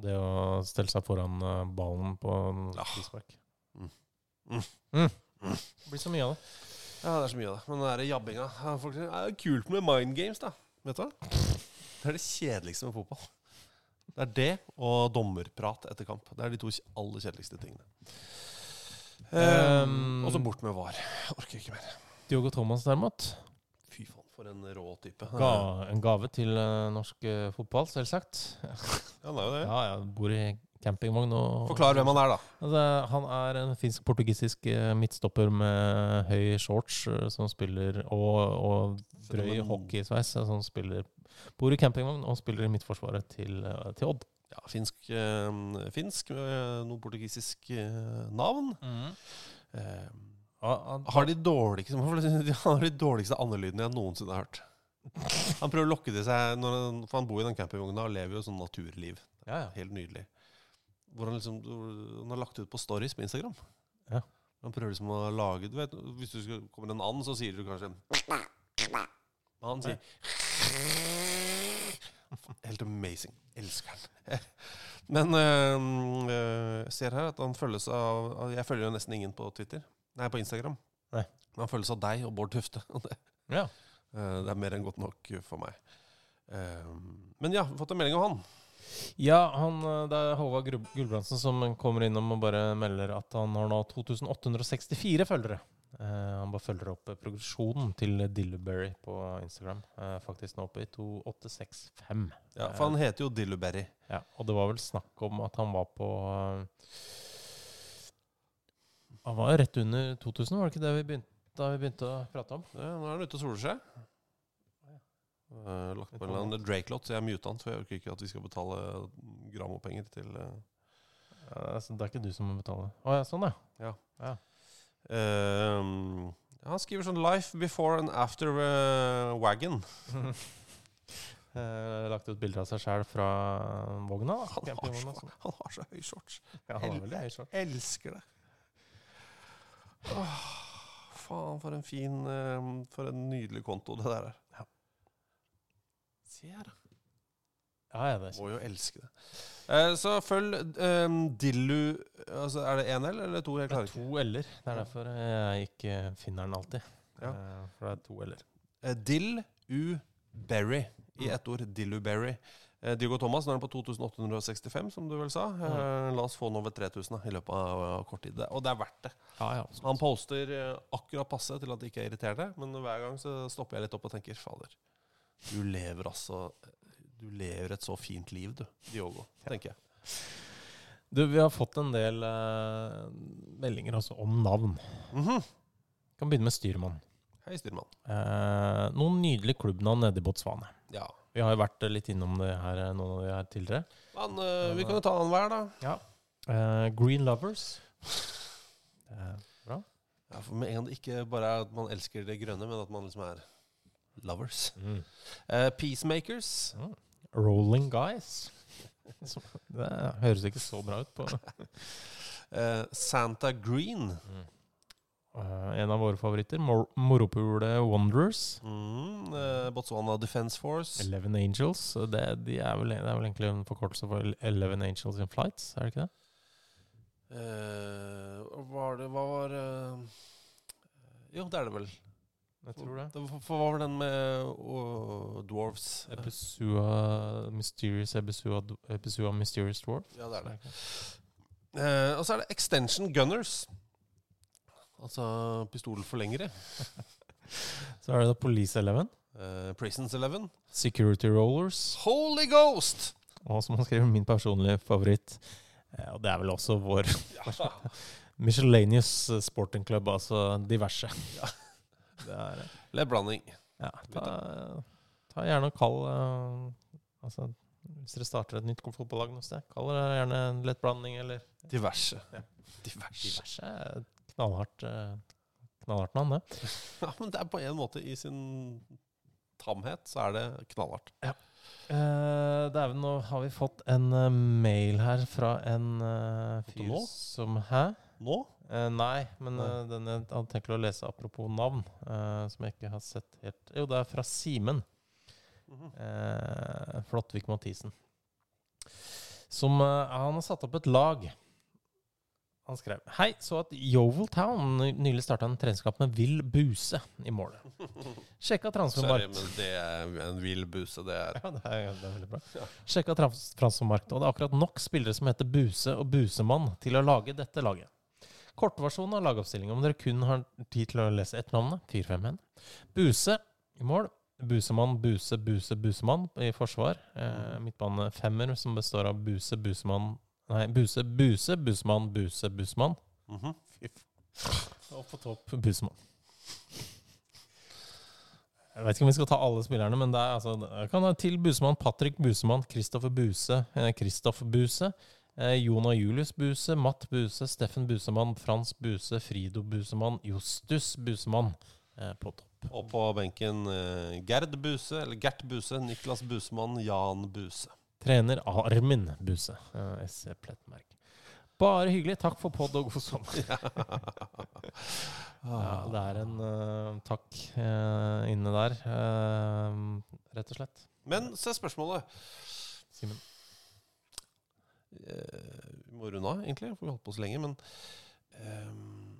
det å stelle seg foran eh, ballen på Ja. frispark. Mm. Mm. Mm. Mm. Det blir så mye av det. Ja, det er så mye av det. Men den derre jabbinga folk sier, Det er kult med mind games, da. Vet du hva? Det er det kjedeligste med fotball. Det er det og dommerprat etter kamp. Det er de to aller kjedeligste tingene. Um, og så bort med VAR. Jeg orker ikke mer. Diogo Thomas derimot. Fy faen, for en rå type. Ga, en gave til eh, norsk eh, fotball, selvsagt. Ja, han er jo det. Ja, ja, bor i campingvogn og Forklar hvem han er, da. Altså, han er en finsk-portugisisk eh, midtstopper med høy shorts eh, som spiller og, og drøy hockeysveis. eh, Som spiller Bor i campingvogn og spiller i midtforsvaret til, til Odd. Ja, finsk, øh, finsk med noe portugisisk øh, navn. Eh, har de dårligste har de dårligste andelydene jeg noensinne har hørt. Han prøver å lokke til seg når han, For han bor i den campingvogna og lever jo sånn naturliv. Ja, ja. Helt nydelig. Hvor han liksom Han har lagt ut på stories på Instagram. Ja. Han prøver liksom å lage du vet, Hvis du skal, kommer en and, så sier du kanskje han sier Helt amazing. Elsker han. Men øh, jeg ser her at han følges av Jeg følger jo nesten ingen på Twitter. Nei, på Instagram. Nei. Men han følges av deg og Bård Tufte. Ja. øh, det er mer enn godt nok for meg. Eh, men ja, vi har fått en melding av han. Ja, han, eh, det er Håvard Gulbrandsen som kommer innom og bare melder at han har nå 2864 følgere. Eh, han bare følger opp eh, progresjonen til Dilleberry på Instagram. Eh, faktisk nå oppe i 2865. Ja, For han heter jo Dilluberry. Ja, og det var vel snakk om at han var på eh, Han var jo rett under 2000, var det ikke det vi begynte, da vi begynte å prate om? Ja, nå er han ute og soler seg. Uh, lagt på en eller annen Drake-låt, så jeg muta han, for jeg orker ikke at vi skal betale gramopenger til uh, Ja, er- det er ikke du som må betale. Å ja, sånn ja. Ja. ja. Ehm, han skriver sånn 'Life before and after uh, wagon'. Lagt ut bilder av seg sjæl fra vogna. Han har, så, så- han har så høy shorts. Ja, han El- høy shorts. Elsker det. Åh, faen, for en fin For en nydelig konto det der er. Se her, da. Ja, ja, det er Må jo elske det. Eh, så følg um, Dillu altså, Er det én L eller to? Jeg Det er to l-er. Det er derfor jeg ikke finner den alltid. Ja. Eh, For det er to l-er. Eh, Dill U Berry i ett ord. Dillu Berry. Eh, Diego Thomas nå er han på 2865, som du vel sa. Eh, la oss få den over 3000 da, i løpet av, av kort tid. Og det er verdt det. Ja, ja, Han poster eh, akkurat passe til at det ikke er irriterende, men hver gang så stopper jeg litt opp og tenker fader, du lever altså Du lever et så fint liv, du, Diogo, tenker jeg. Du, vi har fått en del eh, meldinger også om navn. Mhm. Kan begynne med styrmann. Hei, styrmann. Eh, noen nydelige klubbnavn nede i Botswana. Ja. Vi har jo vært eh, litt innom det her, nå av de her tidligere. Men, eh, vi kan jo ta den hver, da. Ja. Eh, Green Lovers. Eh, bra. Ja, for med en gang det ikke bare er at man elsker det grønne, men at man liksom er lovers. Mm. Uh, peacemakers. Rolling Guys. Det høres ikke så bra ut på uh, Santa Green. Eh, en av våre favoritter. Mor Moropulet Wanderers. Mm, uh, Botswana Defense Force. Eleven Angels. Det, de er vel, det er vel egentlig en forkortelse for Eleven Angels in Flights, er det ikke det? Uh, var det Hva var Jo, det er det vel. Jeg tror det. For, for hva var den med uh, dwarves? Episua Mysterious Ebusua, Ebusua Mysterious Dwarf. Ja, det er det. Eh, og så er det Extension Gunners. Altså pistolforlengere. Så er det da Police Eleven. Eh, Prisons Eleven. Security Rollers. Holy Ghost! Og som han skriver, min personlige favoritt. Eh, og det er vel også vår Miscellaneous Sporting Club, altså diverse. Det er. Eller blanding. Ja, ta, ta gjerne og kall uh, Altså, hvis dere starter et nytt fotballag noe sted, kall det gjerne en lett blanding eller Diverse. Ja. Diverse. Diverse er knallhardt, eh, knallhardt navn, det. Ja, men det er på en måte i sin tamhet så er det knallhardt. Ja. Uh, Dæven, nå har vi fått en uh, mail her fra en uh, fyr som Hæ? Nå? Eh, nei, men Nei. eh, den jeg hadde tenkt å lese apropos navn, uh, som jeg ikke har sett helt Jo, det er fra Simen. Mhm. eh, Flåttvik Mathisen. Som uh, Han har satt opp et lag. Han skrev Hei, så at Yovel Town nylig starta en treningskamp med Vill Buse i målet. Sjekka Sorry, transfermarkt. men det er en vill buse, det er. Ja, det er, det er veldig bra. Sjekka trans og det er akkurat nok spillere som heter Buse og Busemann til å lage dette laget. Kortversjonen av lagoppstillinga, om dere kun har tid til å lese ett navn, 4-5-1. Buse i mål. Busemann, Buse, Buse, Busemann i forsvar. Eh, midtbane femmer, som består av Buse, Busemann Nei, Buse, Buse, Busemann, Buse, Busemann. Opp Fy f- Og på topp Busemann. Jeg vet ikke om vi skal ta alle spillerne, men det er altså kan være til Busemann, Patrick Busemann, Kristoffer Buse, Kristoffer Kristoff Buse, eh, Jonah Julius Buse, Matt Buse, Steffen Busemann, Frans Buse, Frido Busemann, Justus Busemann eh, på topp. Og på benken eh, Gerd Buse, eller Gert Buse, Niklas Busemann, Jan Buse. Trener Armin Buse, eh, SC Plettmerk. Bare hyggelig. Takk for pod og god sommer. ja, det er en uh, takk uh, inne der, uh, rett og slett. Men se spørsmålet. Simen. Eh, vi må runde av, egentlig, for vi har holdt på så lenge. Men um,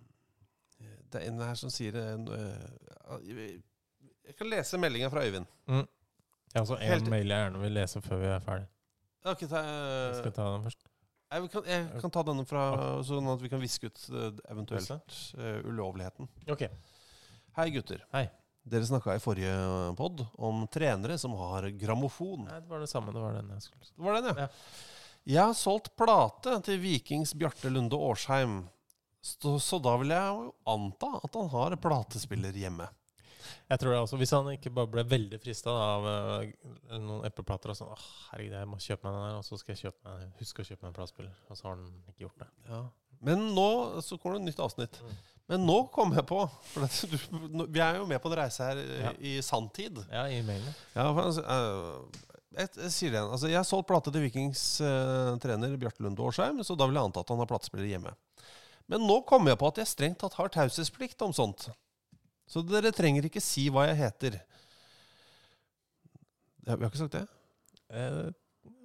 det er en her som sier eh, Jeg kan lese meldinga fra Øyvind. Mm. Ja, altså Helt- mail jeg gjerne vil lese før vi er ferdig. Okay, ta, Skal jeg ta den først? jeg, kan, jeg kan ta denne fra, sånn at vi kan viske ut eventuelt uh, ulovligheten. Ok. Hei, gutter. Hei. Dere snakka i forrige pod om trenere som har grammofon. Nei, det var det samme. Det var den jeg skulle Det var den, ja. Jeg har solgt plate til Vikings Bjarte Lunde Årsheim. Så, så da vil jeg jo anta at han har platespiller hjemme. Jeg tror det også, Hvis han ikke bare ble veldig frista av uh, noen epleplater og sånn oh, herregud, jeg må kjøpe meg den der, og så skal jeg kjøpe meg, huske å kjøpe meg en platespiller. Og så har han ikke gjort det. Ja. Men nå så kommer det et nytt avsnitt. Men nå kom jeg på for dette, du, Vi er jo med på en reise her Ja. i sanntid. Ja, i mailen. Ja, for, uh, jeg, jeg sier det igjen. Altså, jeg har solgt plate til Vikings eh, trener Bjarte Lunde Årsheim, så da vil jeg anta at han har platespiller hjemme. Men nå kommer jeg på at jeg strengt tatt har taushetsplikt om sånt. Så dere trenger ikke si hva jeg heter. Jeg, Vi har ikke sagt det? Eh,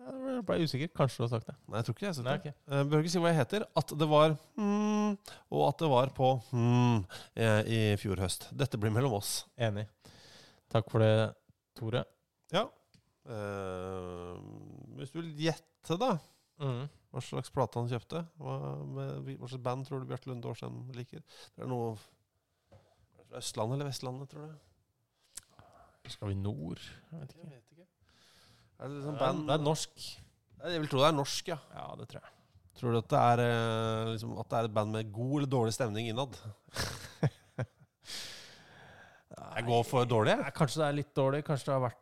jeg ble usikker. Kanskje du har sagt det. Nei, jeg tror ikke jeg har sagt Nei, det. ok. Jeg behøver ikke si hva jeg heter. At det var hmm, og at det var på eh, i fjor høst. Dette blir mellom oss. Enig. Takk for det, Tore. Ja. Eh, hvis du vil gjette, da. mm. Hva slags plate han kjøpte? Hva, med, hva slags band tror du Bjarte Lunde Årsheim liker? Det er noe fra Østlandet eller Vestlandet, tror du? Skal vi nord? Jeg vet ikke. Jeg vet ikke. Er det liksom band det er norsk. Jeg vil tro det er norsk, ja. Ja, det tror jeg. Tror du at det er, eh, liksom, at det er et band med god eller dårlig stemning innad? Jeg går for dårlig, jeg. Ja, kanskje det er litt dårlig. Kanskje det har vært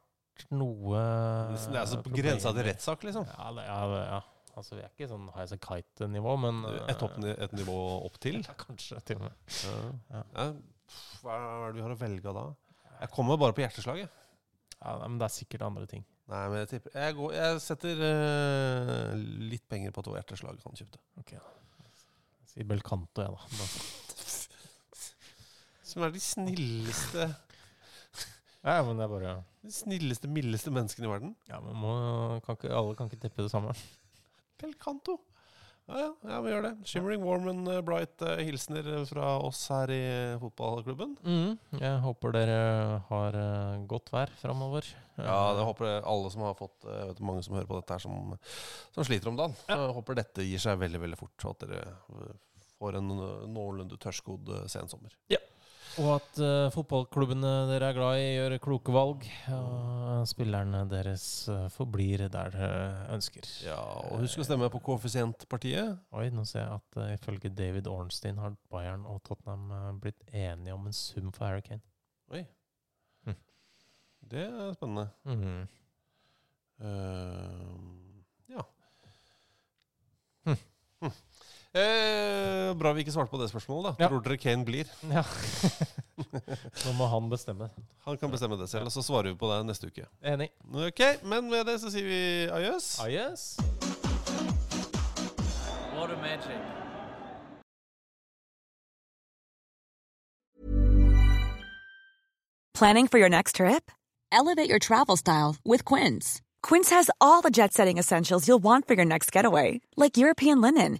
noe Det er altså på grensa til rettssak, liksom. Ja, det, ja, det- ja. Altså, vi er ikke sånn high as a kite-nivå, men Et, opp, et nivå opp til? Ja, kanskje til og med. Ja. Ja. Hva er det vi har å velge av da? Jeg kommer bare på hjerteslaget. Ja, men det er sikkert andre ting. Nei, men jeg tipper Jeg, går, jeg setter uh, litt penger på at det var hjerteslag han kjøpte. Ok. Jeg sier Belcanto, jeg, da. Som er de snilleste Ja, men det er bare De snilleste, mildeste menneskene i verden. Ja, men må, kan ikke, alle kan ikke teppe det samme. Pel Canto. ja, ja, vi gjør det. Shimmering warm and eh, bright uh, hilsener fra oss her i fotballklubben. Mm, jeg håper dere har uh, godt vær framover. Ja, det håper alle som har fått Jeg vet mange som hører på dette her, som, som sliter om dagen. Jeg håper dette gir seg veldig veldig fort, og at dere eh, får en eh, noenlunde tørrskodd sensommer. sensommer. Og at uh, fotballklubbene dere er glad i, gjør kloke valg. Og spillerne deres uh, forblir der dere ønsker. Ja, og husk å stemme på koeffisientpartiet. Oi, nå ser jeg at uh, ifølge David Ornstein har Bayern og Tottenham blitt enige om en sum for Harry Kane. Oi. Hm. Det er spennende. Mhm. Eh, ja. Hm. Eh, bra vi ikke svarte på det spørsmålet. da Ja. Tror dere Kane blir? Ja. Nå må han bestemme. Han kan bestemme det selv, og så svarer vi på det neste uke. Enig. Ok, Men med det så sier vi adjøs. Adjøs. What a magic. Planning for your next trip? Elevate your travel style with Quince. Quince has all the jet setting essentials you'll want for your next getaway, like European linen,